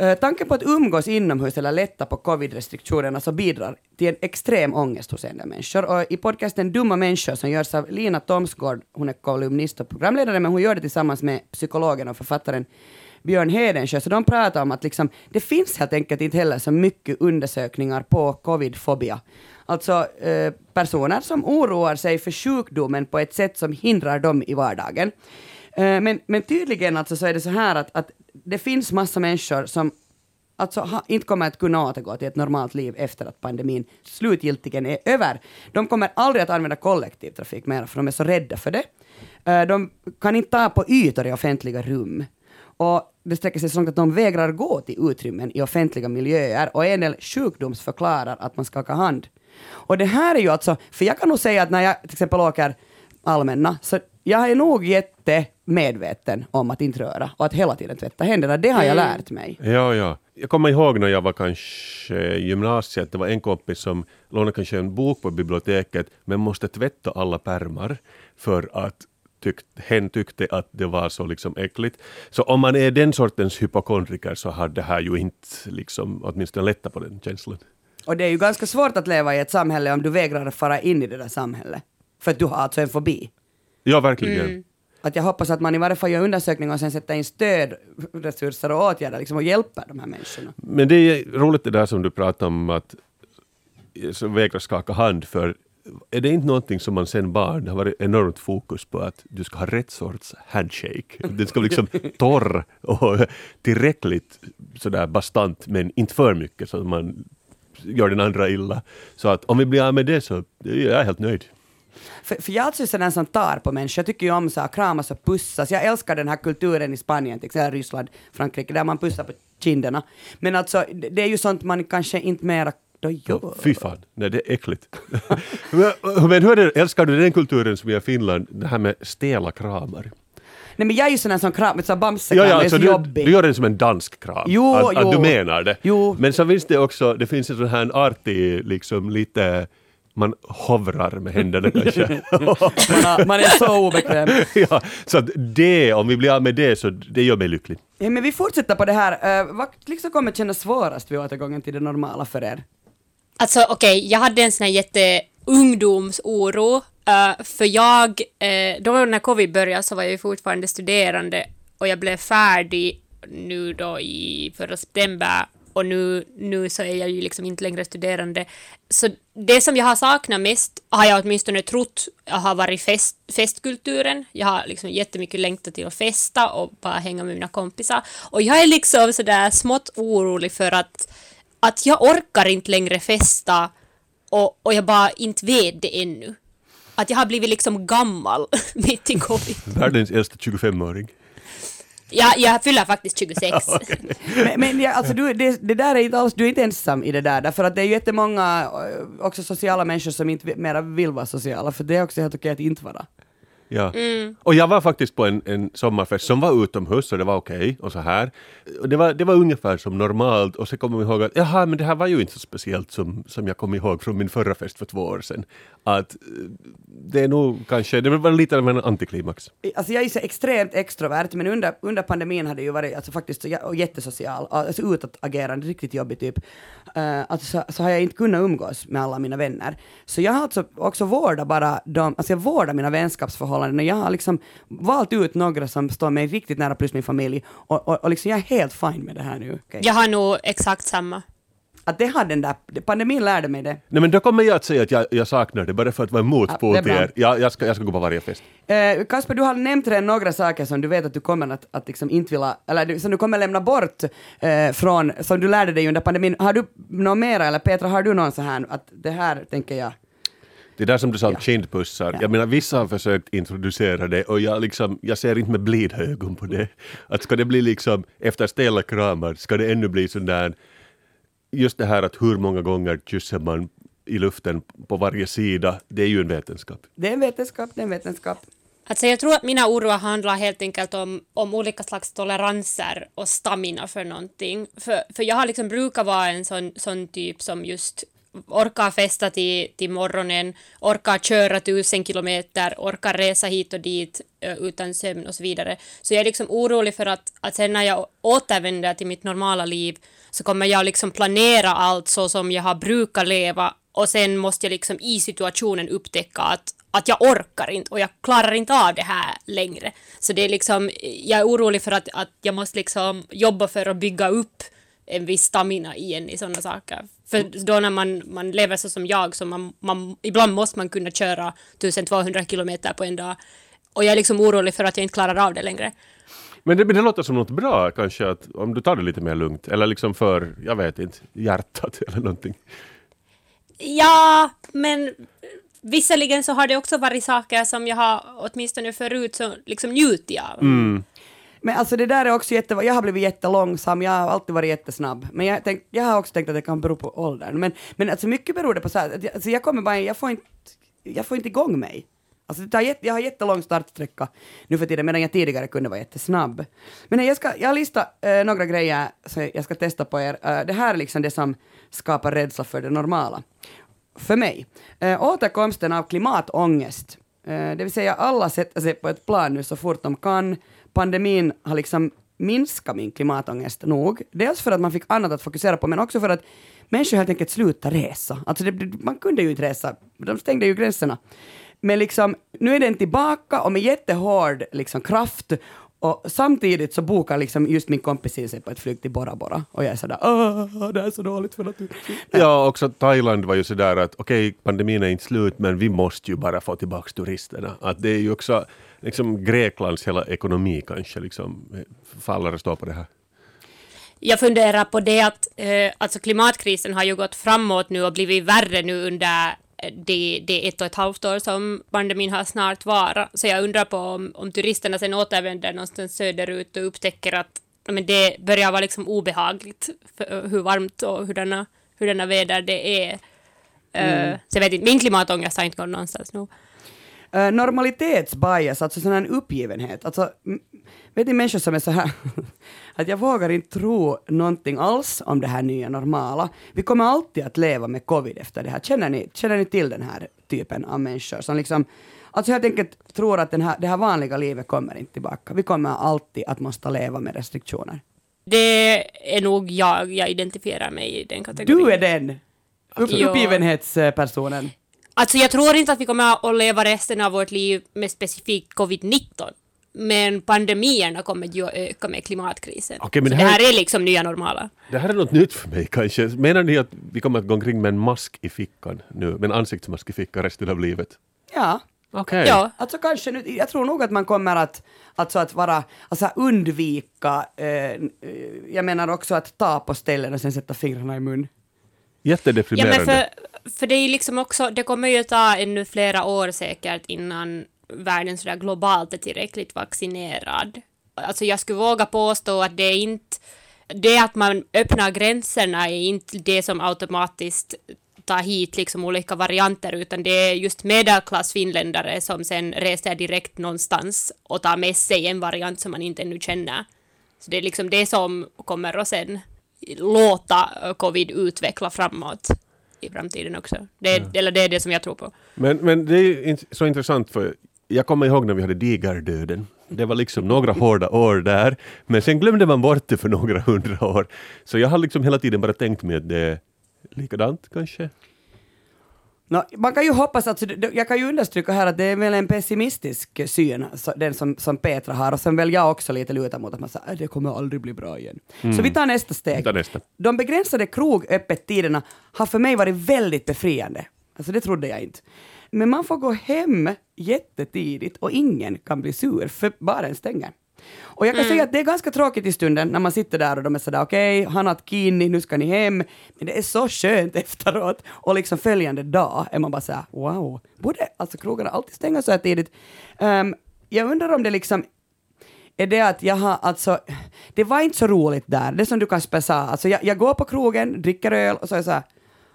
Eh, tanken på att umgås inomhus eller lätta på covid-restriktionerna så bidrar till en extrem ångest hos en del människor. Och I podcasten Dumma människor som görs av Lina Thomsgård, hon är kolumnist och programledare, men hon gör det tillsammans med psykologen och författaren Björn Hedensjö, så de pratar om att liksom, det finns helt enkelt inte heller så mycket undersökningar på covid-fobia. Alltså eh, personer som oroar sig för sjukdomen på ett sätt som hindrar dem i vardagen. Eh, men, men tydligen alltså så är det så här att, att det finns massa människor som alltså ha, inte kommer att kunna återgå till ett normalt liv efter att pandemin slutgiltigen är över. De kommer aldrig att använda kollektivtrafik mer, för de är så rädda för det. Eh, de kan inte ta på ytor i offentliga rum. Och det sträcker sig så långt att de vägrar gå till utrymmen i offentliga miljöer och en del sjukdomsförklarar att man skakar hand. Och det här är ju alltså, för jag kan nog säga att när jag till exempel åker allmänna, så jag är nog jätte jättemedveten om att inte röra och att hela tiden tvätta händerna. Det har jag lärt mig. Ja, ja. Jag kommer ihåg när jag var kanske i gymnasiet, det var en kompis som lånade kanske en bok på biblioteket men måste tvätta alla pärmar för att tyckt, hen tyckte att det var så liksom äckligt. Så om man är den sortens hypokondriker så har det här ju inte liksom åtminstone lättat på den känslan. Och det är ju ganska svårt att leva i ett samhälle om du vägrar att fara in i det där samhället. För att du har alltså en fobi. Ja, verkligen. Att jag hoppas att man i varje fall gör undersökningar och sen sätter in stödresurser och åtgärder liksom, och hjälper de här människorna. Men det är roligt det där som du pratar om att vägra skaka hand för är det inte någonting som man sen barn har varit enormt fokus på att du ska ha rätt sorts handshake. Den ska vara liksom torr och tillräckligt sådär bastant men inte för mycket så att man gör den andra illa. Så att om vi blir av med det så är jag helt nöjd. För, för jag är alltså sådär som tar på människor. Jag tycker ju om så här, kramas och pussas. Jag älskar den här kulturen i Spanien, till exempel Ryssland, Frankrike, där man pussar på kinderna. Men alltså, det det är ju sånt man kanske inte mera då gör. Ja, fy fan, nej det är äckligt. men, men hur är det, älskar du den kulturen som är i Finland, det här med stela kramar? Nej men jag är ju sån här som kram, så Ja, bamsekram, ja, är alltså så du, jobbig. du gör den som en dansk kram. Jo, att, att jo. du menar det. Jo. Men så finns det också, det finns en sån här artig, liksom lite, man hovrar med händerna kanske. man, man är så obekväm. ja, så att det, om vi blir av med det, så det gör mig lycklig. Ja, men vi fortsätter på det här. Uh, vad liksom kommer kännas svårast vid återgången till det normala för er? Alltså okej, jag hade en sån här jätte ungdomsoro. eh, för jag, uh, då när covid började så var jag fortfarande studerande och jag blev färdig nu då i förra september och nu, nu så är jag ju liksom inte längre studerande. Så det som jag har saknat mest har jag åtminstone trott har varit fest, festkulturen. Jag har liksom jättemycket längtat till att festa och bara hänga med mina kompisar. Och jag är liksom sådär smått orolig för att, att jag orkar inte längre festa och, och jag bara inte vet det ännu. Att jag har blivit liksom gammal mitt i covid. Världens äldsta 25-åring. Jag, jag fyller faktiskt 26. Men, men ja, alltså du, det, det där är inte alls, du är inte ensam i det där, därför att det är ju jättemånga eh, också sociala människor som inte mera vill vara sociala, för det är också helt okej att inte vara. Ja. Och jag var faktiskt på en, en sommarfest som var utomhus och det var okej och så här. Och det, var, det var ungefär som normalt och så kommer vi ihåg att jaha, men det här var ju inte så speciellt som, som jag kom ihåg från min förra fest för två år sedan. Att eh, det är nog kanske, det var lite av en antiklimax. Alltså jag är så extremt extrovert, men under, under pandemin hade jag ju varit alltså faktiskt jättesocial, alltså utåtagerande, riktigt jobbig typ. Uh, alltså så, så har jag inte kunnat umgås med alla mina vänner. Så jag har alltså också vårdat bara de, alltså jag vårdar mina vänskapsförhållanden och jag har liksom valt ut några som står mig riktigt nära plus min familj och, och, och liksom jag är helt fine med det här nu. Okay. Jag har nog exakt samma. Att det har den där, pandemin lärde mig det. Nej men då kommer jag att säga att jag, jag saknar det bara för att vara en motpol Ja, till er. Jag, jag, ska, jag ska gå på varje fest. Eh, Kasper, du har nämnt redan några saker som du vet att du kommer att, att liksom inte vilja, eller som du kommer lämna bort eh, från, som du lärde dig under pandemin. Har du något mera, eller Petra, har du någon så här att det här tänker jag? Det där som du sa om Ja. kindpussar, Ja. jag menar vissa har försökt introducera det och jag, liksom, jag ser inte med blida ögon på det. Att ska det bli liksom, efter stela kramar, ska det ännu bli sån där just det här att hur många gånger kysser man i luften på varje sida, det är ju en vetenskap. Det är en vetenskap, det är en vetenskap. Alltså jag tror att mina oroar handlar helt enkelt om, om olika slags toleranser och stamina för någonting. För, för jag har liksom brukat vara en sån, sån typ som just orkar festa till, till morgonen, orkar köra tusen kilometer, orkar resa hit och dit eh, utan sömn och så vidare. Så jag är liksom orolig för att, att sen när jag återvänder till mitt normala liv så kommer jag liksom planera allt så som jag har brukat leva och sen måste jag liksom i situationen upptäcka att, att jag orkar inte och jag klarar inte av det här längre. Så det är liksom, jag är orolig för att, att jag måste liksom jobba för att bygga upp en viss stamina igen i sådana saker. För då när man, man lever så som jag, så man, man, ibland måste man kunna köra 1200 kilometer på en dag. Och jag är liksom orolig för att jag inte klarar av det längre. Men det, men det låter som något bra kanske, att om du tar det lite mer lugnt, eller liksom för, jag vet inte, hjärtat eller någonting. Ja, men visserligen så har det också varit saker som jag har åtminstone förut så liksom njutit av. Mm. Men alltså det där är också jätte... Jag har blivit jättelångsam, jag har alltid varit jättesnabb. Men jag, tänk, jag har också tänkt att det kan bero på åldern. Men, men alltså mycket beror det på så här, att jag, alltså jag kommer bara, jag får inte, jag får inte igång mig. Alltså det tar jätte, jag har jättelång startsträcka nu för tiden, medan jag tidigare kunde vara jättesnabb. Men jag, ska, jag har listat äh, några grejer som jag ska testa på er. Äh, det här är liksom det som skapar rädsla för det normala. För mig. Äh, återkomsten av klimatångest. Äh, det vill säga alla sätter sig på ett plan nu så fort de kan. Pandemin har liksom minskat min klimatångest nog. Dels för att man fick annat att fokusera på, men också för att människor helt enkelt slutade resa. Alltså det, man kunde ju inte resa, de stängde ju gränserna. Men liksom, nu är den tillbaka och med jättehård liksom, kraft och samtidigt så bokar liksom just min kompis in sig på ett flyg till Bora Bora och jag är sådär Åh, det är så dåligt för naturen. Ja, också Thailand var ju sådär att okej, okay, pandemin är inte slut men vi måste ju bara få tillbaka turisterna. Att det är ju också liksom Greklands hela ekonomi kanske liksom faller och står på det här. Jag funderar på det att eh, alltså klimatkrisen har ju gått framåt nu och blivit värre nu under det, det ett och ett halvt år som pandemin har snart varit. Så jag undrar på om, om turisterna sen återvänder någonstans söderut och upptäcker att men det börjar vara liksom obehagligt för hur varmt och hurdana, hurdana väder det är. Mm. Uh, så jag vet inte, min klimatångest har inte gått någonstans nu. Uh, normalitetsbias, alltså sån här uppgivenhet. Alltså, vet ni människor som är så här att jag vågar inte tro någonting alls om det här nya normala. Vi kommer alltid att leva med covid efter det här. Känner ni, känner ni till den här typen av människor som liksom Alltså helt enkelt tror att den här, det här vanliga livet kommer inte tillbaka. Vi kommer alltid att måste leva med restriktioner. Det är nog jag, jag identifierar mig i den kategorin. Du är den! Upp, uppgivenhetspersonen. Alltså jag tror inte att vi kommer att leva resten av vårt liv med specifikt covid-19. Men pandemierna kommer ju att öka med klimatkrisen. Okej, men det, det, här, här, är liksom nya normala. Det här är något nytt för mig kanske. Menar ni att vi kommer att gå omkring med en mask i fickan nu, med en ansiktsmask i fickan resten av livet? Ja. Okej. Ja. Alltså kanske nu, jag tror nog att man kommer att, alltså att vara, alltså undvika, eh, jag menar också att ta på ställen och sen sätta fingrarna i mun. Ja, Jättedeprimerande. men för, det är ju liksom också, det kommer ju ta ännu flera år säkert innan världen sådär globalt är tillräckligt vaccinerad. Alltså jag skulle våga påstå att det är inte det att man öppnar gränserna är inte det som automatiskt tar hit liksom olika varianter utan det är just medelklassfinländare som sen reser direkt någonstans och tar med sig en variant som man inte ännu känner. Så det är liksom det som kommer att sen låta covid utveckla framåt i framtiden också. Det är, ja. Eller det är det som jag tror på. Men, men det är så intressant för jag kommer ihåg när vi hade digardöden. Det var liksom några hårda år där, men sen glömde man bort det för några hundra år. Så jag har liksom hela tiden bara tänkt mig att det är likadant kanske. No, man kan ju hoppas, alltså, jag kan ju understryka här att det är väl en pessimistisk syn, den som, som Petra har, och sen väl jag också lite lutar mot att man säger att det kommer aldrig bli bra igen. Mm. Så vi tar nästa steg. tar nästa. De begränsade krogöppettiderna har för mig varit väldigt befriande. Alltså det trodde jag inte. Men man får gå hem jättetidigt och ingen kan bli sur för baren stänger. Och jag kan mm. säga att det är ganska tråkigt i stunden när man sitter där och de är sådär okej, okay, han har kini, nu ska ni hem. Men det är så skönt efteråt och liksom följande dag är man bara såhär wow, borde alltså krogarna alltid stänga så här tidigt? Um, jag undrar om det liksom är det att jag har alltså, det var inte så roligt där, det som du kanske sa, alltså jag, jag går på krogen, dricker öl och så är jag så här,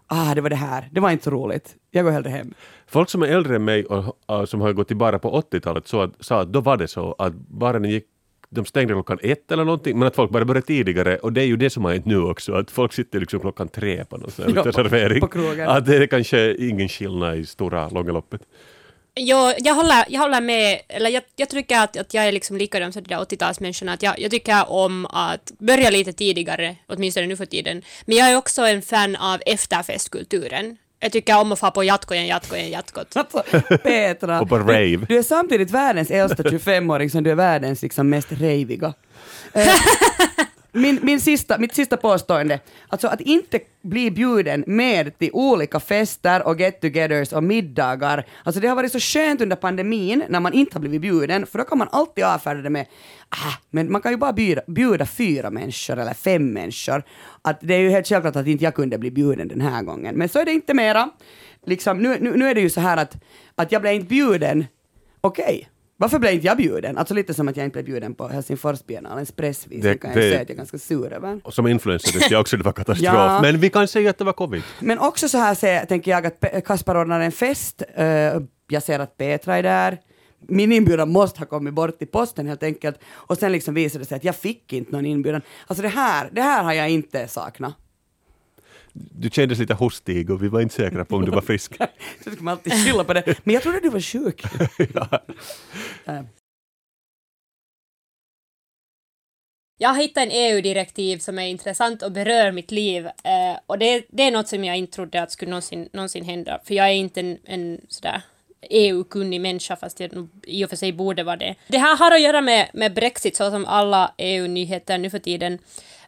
ah det var det här, det var inte så roligt, jag går hellre hem. Folk som är äldre än mig och, och som har gått i bara på 80-talet så att, sa att då var det så att baren gick de stängde klockan ett eller någonting, men att folk bara började tidigare och det är ju det som har hänt nu också, att folk sitter liksom klockan tre på någon sån här Ja, servering. på krogen. Att det är kanske ingen skillnad i stora, långa loppet. Jo, jag håller, jag håller med, eller jag, jag tycker att, att jag är liksom likadan som de där 80-talsmänniskorna, att jag, jag tycker om att börja lite tidigare, åtminstone nu för tiden. Men jag är också en fan av efterfestkulturen. Jag tycker om att få på jatkojen, jatkojen, jatkot. Alltså, Petra, Och på rave. du är samtidigt världens äldsta 25-åring som du är världens liksom mest raviga. Min, min sista, mitt sista påstående, alltså att inte bli bjuden med till olika fester och get-togethers och middagar. Alltså det har varit så skönt under pandemin när man inte har blivit bjuden, för då kan man alltid avfärda det med ah, men man kan ju bara bjuda, bjuda fyra människor eller fem människor. Att det är ju helt självklart att inte jag kunde bli bjuden den här gången. Men så är det inte mera. Liksom, nu, nu, nu är det ju så här att, att jag blev inte bjuden, okej. Varför blev inte jag bjuden? Alltså lite som att jag inte blev bjuden på Helsingforsbiennalens pressvisning Det- kan jag det- säga att jag är ganska sur över. Och som influencer tyckte jag också det var katastrof. Ja. Men vi kan säga att det var covid. Men också så här säger, tänker jag att Kaspar ordnar en fest. eh, jag ser att Petra är där. Min inbjudan måste ha kommit bort i posten helt enkelt. Och sen liksom visade det sig att jag fick inte någon inbjudan. Alltså det här, det här har jag inte saknat. Du kändes lite hostig och vi var inte säkra på om du var frisk. Så ska man alltid skylla på det. Men jag trodde du var sjuk. Eh, Jag har hittat en EU-direktiv som är intressant och berör mitt liv. Eh, och det, det är något som jag inte trodde att skulle någonsin, någonsin hända. För jag är inte en, en sådär EU-kunnig människa, fast jag i och för sig borde vara det. Det här har att göra med, med Brexit, så som alla EU-nyheter nu för tiden.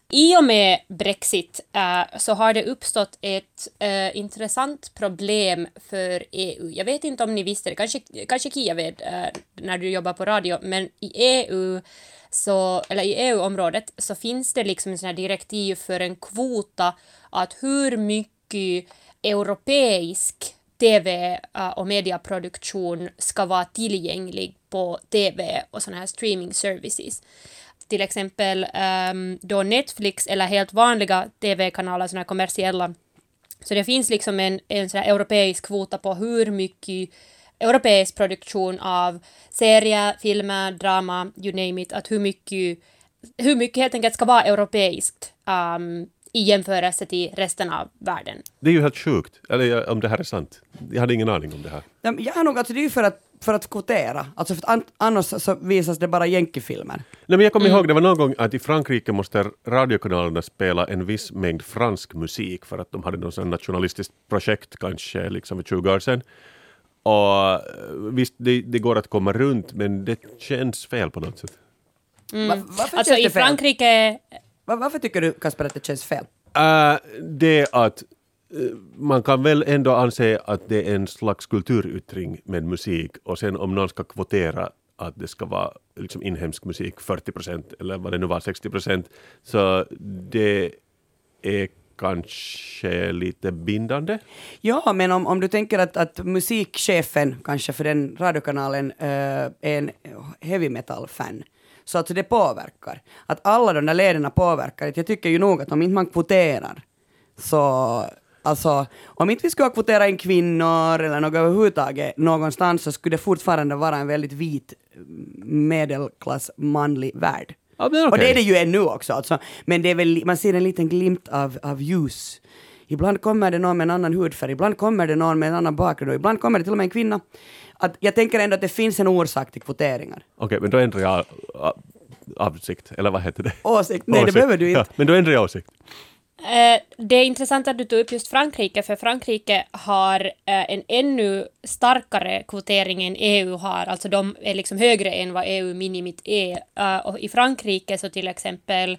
I och med Brexit äh, så har det uppstått ett äh, intressant problem för EU. Jag vet inte om ni visste det, kanske, kanske Kia vet äh, när du jobbar på radio, men i EU så, eller i EU-området så finns det liksom en sån här direktiv för en kvota att hur mycket europeisk TV och mediaproduktion ska vara tillgänglig på TV och såna här streaming services. Till exempel ehm, då Netflix eller helt vanliga TV-kanaler, här kommersiella. Så det finns liksom en, en sån här europeisk kvota på hur mycket europeisk produktion av serier, filmer, drama, you name it, att hur mycket, hur mycket helt enkelt ska vara europeiskt um, i jämförelse till resten av världen. Det är ju helt sjukt. Eller om det här är sant. Jag hade ingen aning om det här. Jag har nog, alltså det är ju för att, för att kvotera. Alltså för att an, annars så visas det bara jänkefilmer. Nej, men jag kommer ihåg det var någon gång att i Frankrike måste radiokanalerna spela en viss mängd fransk musik för att de hade något sånt nationalistiskt projekt kanske liksom för 20 år sedan. Och eh, visst, det, det går att komma runt men det känns fel på något sätt. Va, varför Alltså känns i det fel? Frankrike Va, varför tycker du Kasper att det känns fel? Äh, det att Eh, man kan väl ändå anse att det är en slags kulturyttring med musik och sen om någon ska kvotera att det ska vara liksom inhemsk musik 40 procent eller vad det nu var 60 procent så det är kanske lite bindande. Ja, men om, om du tänker att, att musikchefen kanske för den radiokanalen äh, är en heavy metal-fan, så att det påverkar. Att alla de där lederna påverkar. Jag tycker ju nog att om inte man kvoterar, så alltså om inte vi skulle kvotera in kvinnor eller något överhuvudtaget någonstans så skulle det fortfarande vara en väldigt vit medelklass manlig värld. Ja, men Och det är det ju ännu också. Alltså. Men det är väl, man ser en liten glimt av, av ljus. Ibland kommer det någon med en annan hudfärg, ibland kommer det någon med en annan bakgrund och ibland kommer det till och med en kvinna. Att jag tänker ändå att det finns en orsak till kvoteringar. Okej, men då ändrar jag avsikt, eller vad heter det? Åsikt? Nej, det Åsikt. behöver du inte. Ja, men då ändrar jag åsikt. Eh, det är intressant att du tog upp just Frankrike, för Frankrike har eh, en ännu starkare kvotering än EU har, alltså de är liksom högre än vad EU-minimit är. Eh, och i Frankrike så till exempel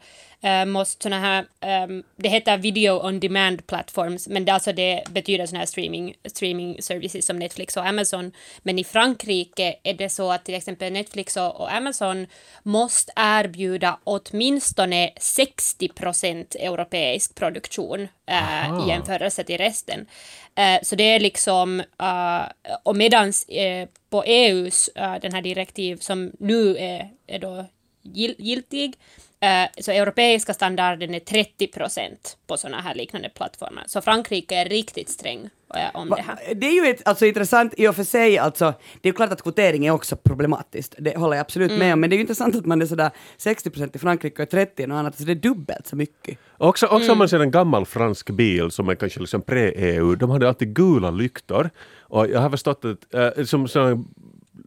måste såna här, ehm, det heter video on demand platforms, men det, alltså det betyder såna här streaming, streaming services som Netflix och Amazon. Men i Frankrike är det så att till exempel Netflix och, Amazon måste erbjuda åtminstone 60 procent europeisk produktion eh, Aha. i jämförelse till resten. Eh, så det är liksom, eh, och medans eh, på EUs, eh, den här direktiv som nu är, är då gil giltig. Eh, så europeiska standarden är 30 procent på sådana här liknande plattformar. Så Frankrike är riktigt sträng eh, om det här. Det är ju ett, alltså, intressant i och för sig, alltså, det är ju klart att kvotering är också problematiskt, det håller jag absolut med om, men det är ju intressant att man är sådär 60 procent i Frankrike och 30 i något annat, så det är dubbelt så mycket. Också, också om man ser en gammal fransk bil som är kanske liksom pre-EU, de hade alltid gula lyktor. Och jag har förstått att, äh, som, som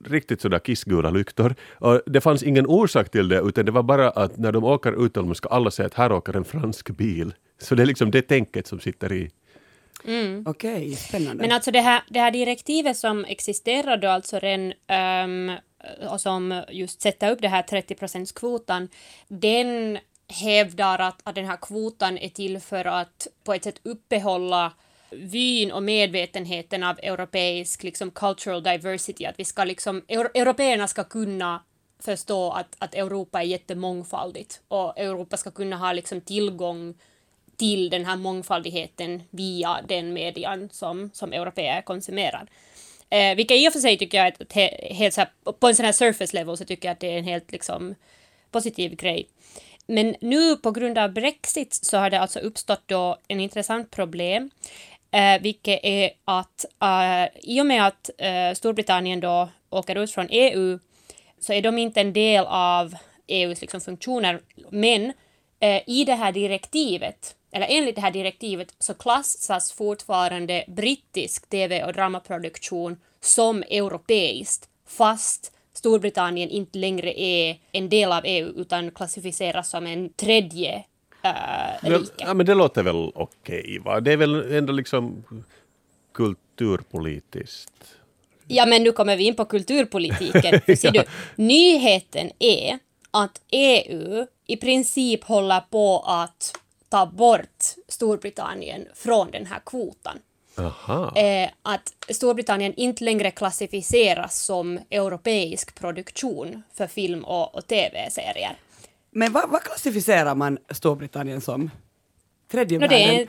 riktigt sådär kissgula lyktor. Och det fanns ingen orsak till det utan det var bara att när de åker utomlands ska alla säga att här åker en fransk bil. Så det är liksom det tänket som sitter i. Okej, spännande. Men alltså det här, det här direktivet som existerar då alltså redan um, och som just sätter upp det här 30 kvotan, den hävdar att, att den här kvotan är till för att på ett sätt uppehålla vyn och medvetenheten av europeisk liksom, cultural diversity, att vi ska liksom, euro, européerna ska kunna förstå att, att Europa är jättemångfaldigt och Europa ska kunna ha liksom tillgång till den här mångfaldigheten via den median som, som europeer konsumerar. Eh, vilket i och för sig tycker jag är ett he, helt så här, på en sån här surface level så tycker jag att det är en helt liksom positiv grej. Men nu på grund av Brexit så har det alltså uppstått då en intressant problem, eh, vilket är att eh, i och med att eh, Storbritannien då åker ut från EU så är de inte en del av EUs liksom, funktioner, men eh, i det här direktivet, eller enligt det här direktivet, så klassas fortfarande brittisk tv och dramaproduktion som europeiskt, fast Storbritannien inte längre är en del av EU utan klassificeras som en tredje äh, rike. ja, men det låter väl okej va? Det är väl ändå liksom kulturpolitiskt. Ja, men nu kommer vi in på kulturpolitiken. För ser du, nyheten är att EU i princip håller på att ta bort Storbritannien från den här kvotan. Eh, att Storbritannien inte längre klassificeras som europeisk produktion för film och, och tv-serier. Men vad, vad klassificerar man Storbritannien som? Tredje No, det världen? är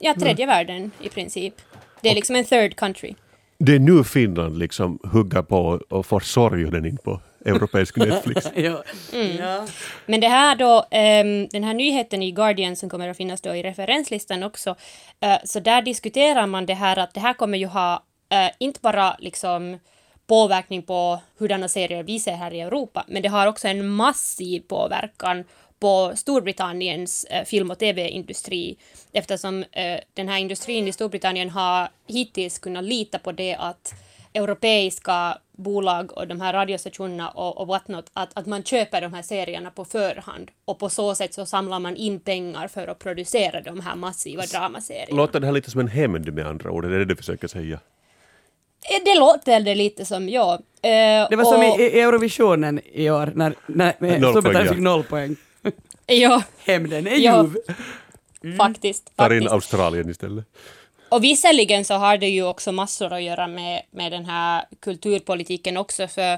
ja, tredje världen i princip. Det är liksom en third country. Det är nu Finland liksom hugger på och får sorgen in på europeisk Netflix. ja. Mm. Ja. Men det här då, ehm, den här nyheten i Guardian som kommer att finnas då i referenslistan också, eh, så där diskuterar man det här att det här kommer ju ha eh, inte bara liksom påverkning på hurdana serier vi ser här i Europa, men det har också en massiv påverkan på Storbritanniens eh, film och tv-industri eftersom eh, den här industrin i Storbritannien har hittills kunnat lita på det att europeiska bolag och de här radiostationerna och, och whatnot, att, att man köper de här serierna på förhand och på så sätt så samlar man in pengar för att producera de här massiva dramaserierna. Låter det här lite som en hämnd med andra ord? Är det det du försöker säga? Eh, Det låter det lite som, ja. Eh, Det var som och- i, i Eurovisionen i år när, när Storbritannien fick noll poäng. Ja, Hämnden är Ja. ljuv. faktiskt. Tar in. Australien istället. Och visserligen så har det ju också massor att göra med, med den här kulturpolitiken också, för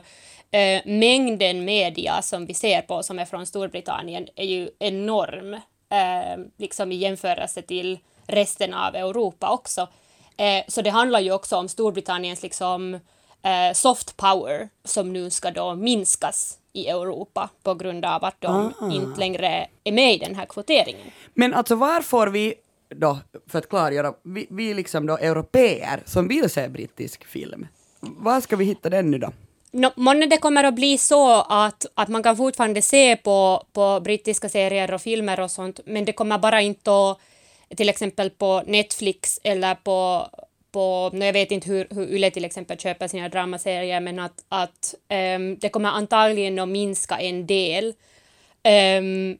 eh, mängden media som vi ser på som är från Storbritannien är ju enorm, eh, liksom i jämförelse till resten av Europa också. Eh, så det handlar ju också om Storbritanniens liksom eh, soft power som nu ska då minskas i Europa på grund av att de inte längre är med i den här kvoteringen. Men alltså var får vi då, för att klargöra, vi, vi liksom då europeer som vill se brittisk film, var ska vi hitta den nu då? No, månne det kommer att bli så att, att man kan fortfarande se på, på brittiska serier och filmer och sånt, men det kommer bara inte att till exempel på Netflix eller på, på no, jag vet inte hur, hur Yle till exempel köper sina dramaserier, men att, att um, det kommer antagligen att minska en del. Um,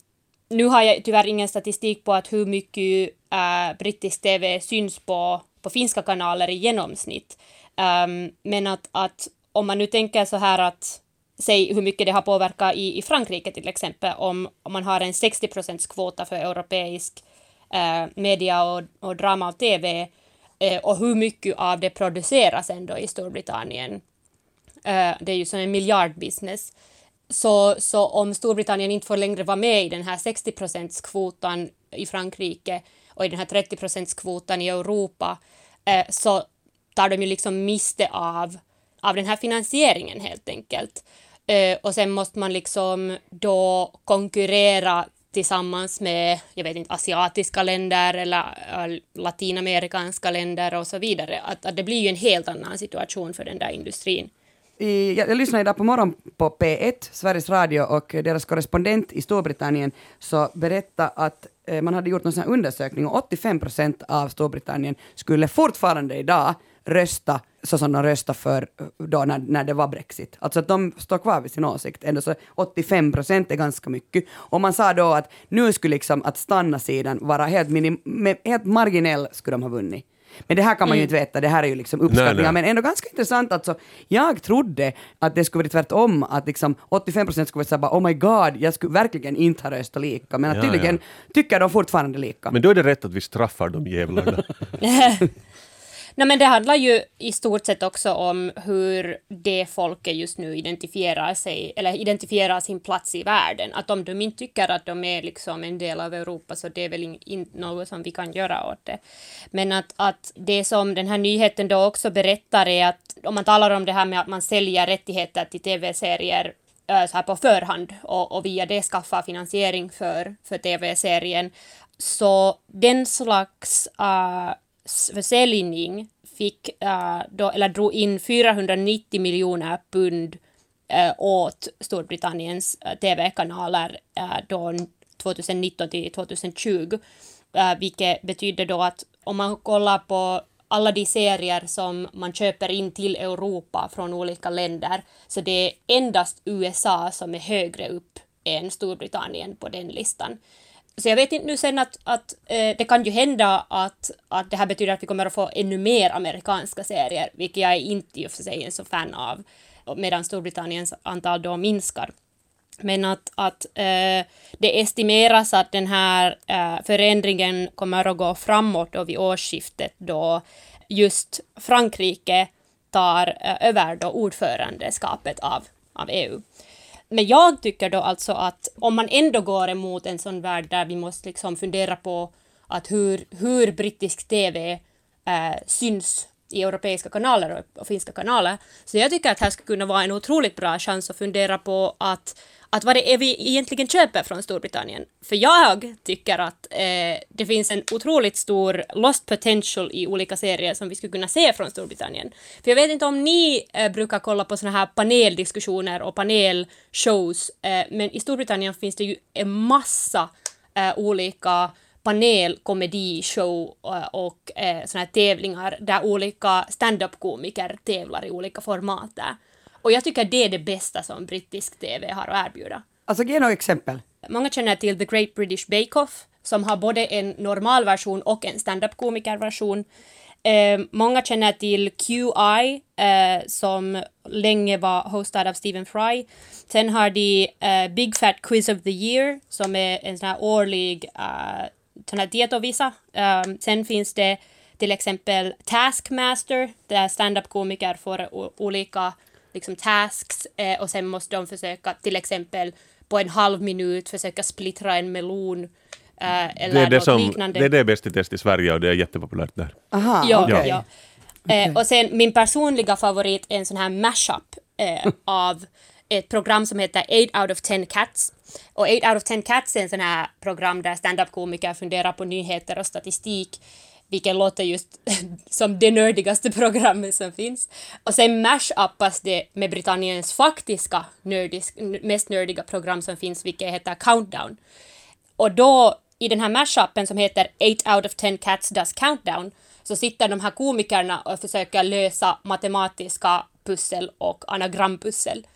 nu har jag tyvärr ingen statistik på att hur mycket uh, brittisk TV syns på, på finska kanaler i genomsnitt. Um, men att, att om man nu tänker så här att säg hur mycket det har påverkat i, i Frankrike till exempel om, om man har en 60% kvota för europeisk eh, media och, och drama och TV eh, och hur mycket av det produceras ändå i Storbritannien. Eh, det är ju som en miljardbusiness. Så, så om Storbritannien inte får längre vara med i den här 60 kvotan i Frankrike och i den här 30 kvotan i Europa eh, så tar de ju liksom miste av, av den här finansieringen helt enkelt. Eh, och sen måste man liksom då konkurrera tillsammans med, jag vet inte, asiatiska länder eller äh, latinamerikanska länder och så vidare. Att, att det blir ju en helt annan situation för den där industrin. I, jag, jag lyssnade idag på morgon på P1, Sveriges Radio, och deras korrespondent i Storbritannien så berättade att eh, man hade gjort en undersökning och 85 procent av Storbritannien skulle fortfarande idag rösta så som de röstade för då när, när det var Brexit. Alltså att de står kvar vid sin åsikt. Ändå så 85 procent är ganska mycket. Och man sa då att nu skulle liksom att stanna-sidan vara helt, minim, helt marginell skulle de ha vunnit. Men det här kan man ju Mm. inte veta, det här är ju liksom uppskattningar, Nej, nej. men ändå ganska intressant alltså. Jag trodde att det skulle vara tvärtom, att liksom 85 procent skulle såhär bara oh my god, jag skulle verkligen inte ha röstat lika, men Ja, tydligen tycker de fortfarande lika. Men då är det rätt att vi straffar de jävlarna. Nej, men det handlar ju i stort sett också om hur det folket just nu identifierar sig, eller identifierar sin plats i världen. Att om de inte tycker att de är liksom en del av Europa så det är väl in- inte något som vi kan göra åt det. Men att, att det som den här nyheten då också berättar är att om man talar om det här med att man säljer rättigheter till tv-serier eh, så här på förhand och, och via det skaffa finansiering för, för tv-serien. Så den slags uh, försäljning fick uh, då, eller drog in 490 miljoner pund uh, åt Storbritanniens eh, uh, tv-kanaler då 2019 till 2020. Vilket betyder då att om man kollar på alla de serier som man köper in till Europa från olika länder, så det är endast USA som är högre upp än Storbritannien på den listan. Så jag vet inte nu sen att, att eh, det kan ju hända att, att det här betyder att vi kommer att få ännu mer amerikanska serier, vilket jag är inte i och för sig är så fan av, medan Storbritanniens antal då minskar. Men att, att eh, det estimeras att den här eh, förändringen kommer att gå framåt då vid årsskiftet då just Frankrike tar eh, över då ordförandeskapet av, av EU. Men jag tycker då alltså att om man ändå går emot en sån värld där vi måste liksom fundera på att hur, hur brittisk TV eh, syns i europeiska kanaler och, och finska kanaler. Så jag tycker att här skulle kunna vara en otroligt bra chans att fundera på att, att vad det är vi egentligen köper från Storbritannien. För jag tycker att eh, det finns en otroligt stor lost potential i olika serier som vi skulle kunna se från Storbritannien. För jag vet inte om ni eh, brukar kolla på såna här paneldiskussioner och panelshows, eh, men i Storbritannien finns det ju en massa eh, olika panelkomedishow eh, och eh, såna här tävlingar där olika stand-up-komiker tävlar i olika format där. Och jag tycker det är det bästa som brittisk TV har att erbjuda. Alltså ge några exempel. Många känner till The Great British Bake Off som har både en normalversion och en stand-up-komikerversion. Eh, många känner till QI eh, som länge var hostad av Stephen Fry. Sen har de eh, Big Fat Quiz of the Year som är en sån här årlig sån här dietovisa. Um, sen finns det till exempel Taskmaster där stand-up-komiker får o- olika liksom, tasks eh, och sen måste de försöka till exempel på en halv minut försöka splittra en melon eh, eller Det är det, något som, liknande. det är det Bäst i test i Sverige och det är jättepopulärt där. Aha, Ja, okej. ja. Eh, och sen min personliga favorit är en sån här mashup eh, av ett program som heter 8 out of 10 cats. Och 8 out of 10 cats är en sån här program där stand-up-komiker funderar på nyheter och statistik vilket låter just som det nördigaste programmet som finns. Och sen mash-uppas det med Britanniens faktiska nördisk, mest nördiga program som finns, vilket heter Countdown. Och då i den här mashupen som heter 8 out of 10 cats does countdown så sitter de här komikerna och försöker lösa matematiska pussel och anagrampussel.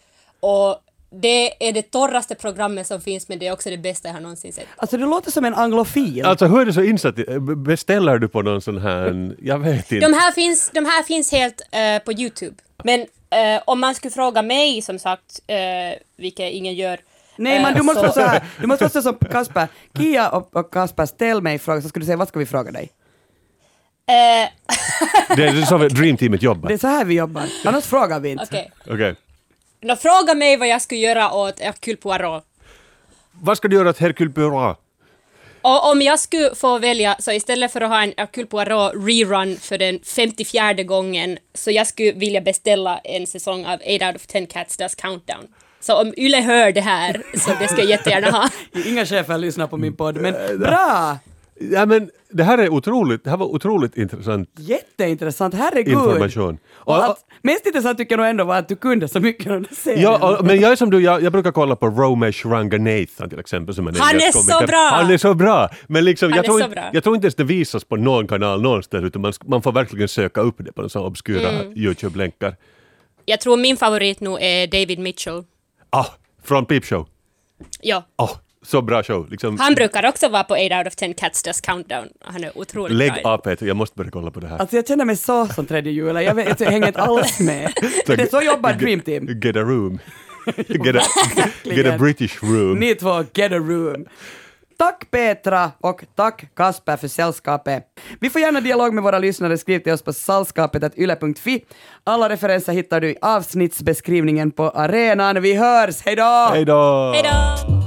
Och det är det torraste programmet som finns men det är också det bästa jag har någonsin sett. Alltså du låter som en anglofil. Alltså hur är du så insatt? i- Beställer du på någon sån här... Jag vet inte. De här finns, de här finns helt eh, på Youtube. Men eh, om man skulle fråga mig som sagt, uh, vilket ingen gör, Nej, eh, men du måste vara så här. Du måste vara så som Kasper. Kia och, och Kasper, ställ mig frågor så ska du säga vad ska vi fråga dig? Eh, Det är så Dream Teamet jobbar. Det är så här vi jobbar. Annars frågar vi inte. Okej. Okej. Nå, fråga mig vad jag skulle göra åt Hercule Poirot. Vad ska du göra åt Hercule Poirot? Och om jag skulle få välja, så istället för att ha en Hercule Poirot rerun för den 54 gången, så jag skulle vilja beställa en säsong av 8 out of 10 Cats Does Countdown. Så om Yle hör det här, så det ska jag jättegärna ha. Inga chefer lyssnar på min podd, men bra! Ja, men det här är otroligt, det här var otroligt intressant Jätteintressant, herregud! information. Och Och- allt, mest intressant tycker jag nog ändå var att du kunde så mycket om den serien. Ja, och, men jag är som du, jag, jag brukar kolla på Romesh Ranganathan till exempel. Som en Han är så bra! Han är så bra! Men liksom, jag, tror så inte, bra. jag tror inte ens det visas på någon kanal någonstans utan man, man får verkligen söka upp det på sådana obskyra Mm. YouTube-länkar. Jag tror min favorit nu är David Mitchell. Ah, från Peep Show. Ja. Ah, så bra show. Liksom, Han brukar också vara på 8 out of 10 Cats Does Countdown. Han är otroligt lägg bra. av Peter, jag måste börja kolla på det här. Alltså jag känner mig så som tredje jula, jag, vet, jag hänger inte alls med. Är det så jobbar Dream Team? Get a room. get, a, get a British room. Ni två, get a room. Tack Petra och tack Kasper för sällskapet. Vi får gärna dialog med våra lyssnare, skriv till oss på sällskapet.yle.fi. Alla referenser hittar du i avsnittsbeskrivningen på arenan. Vi hörs, hejdå! Hej då! Hej då!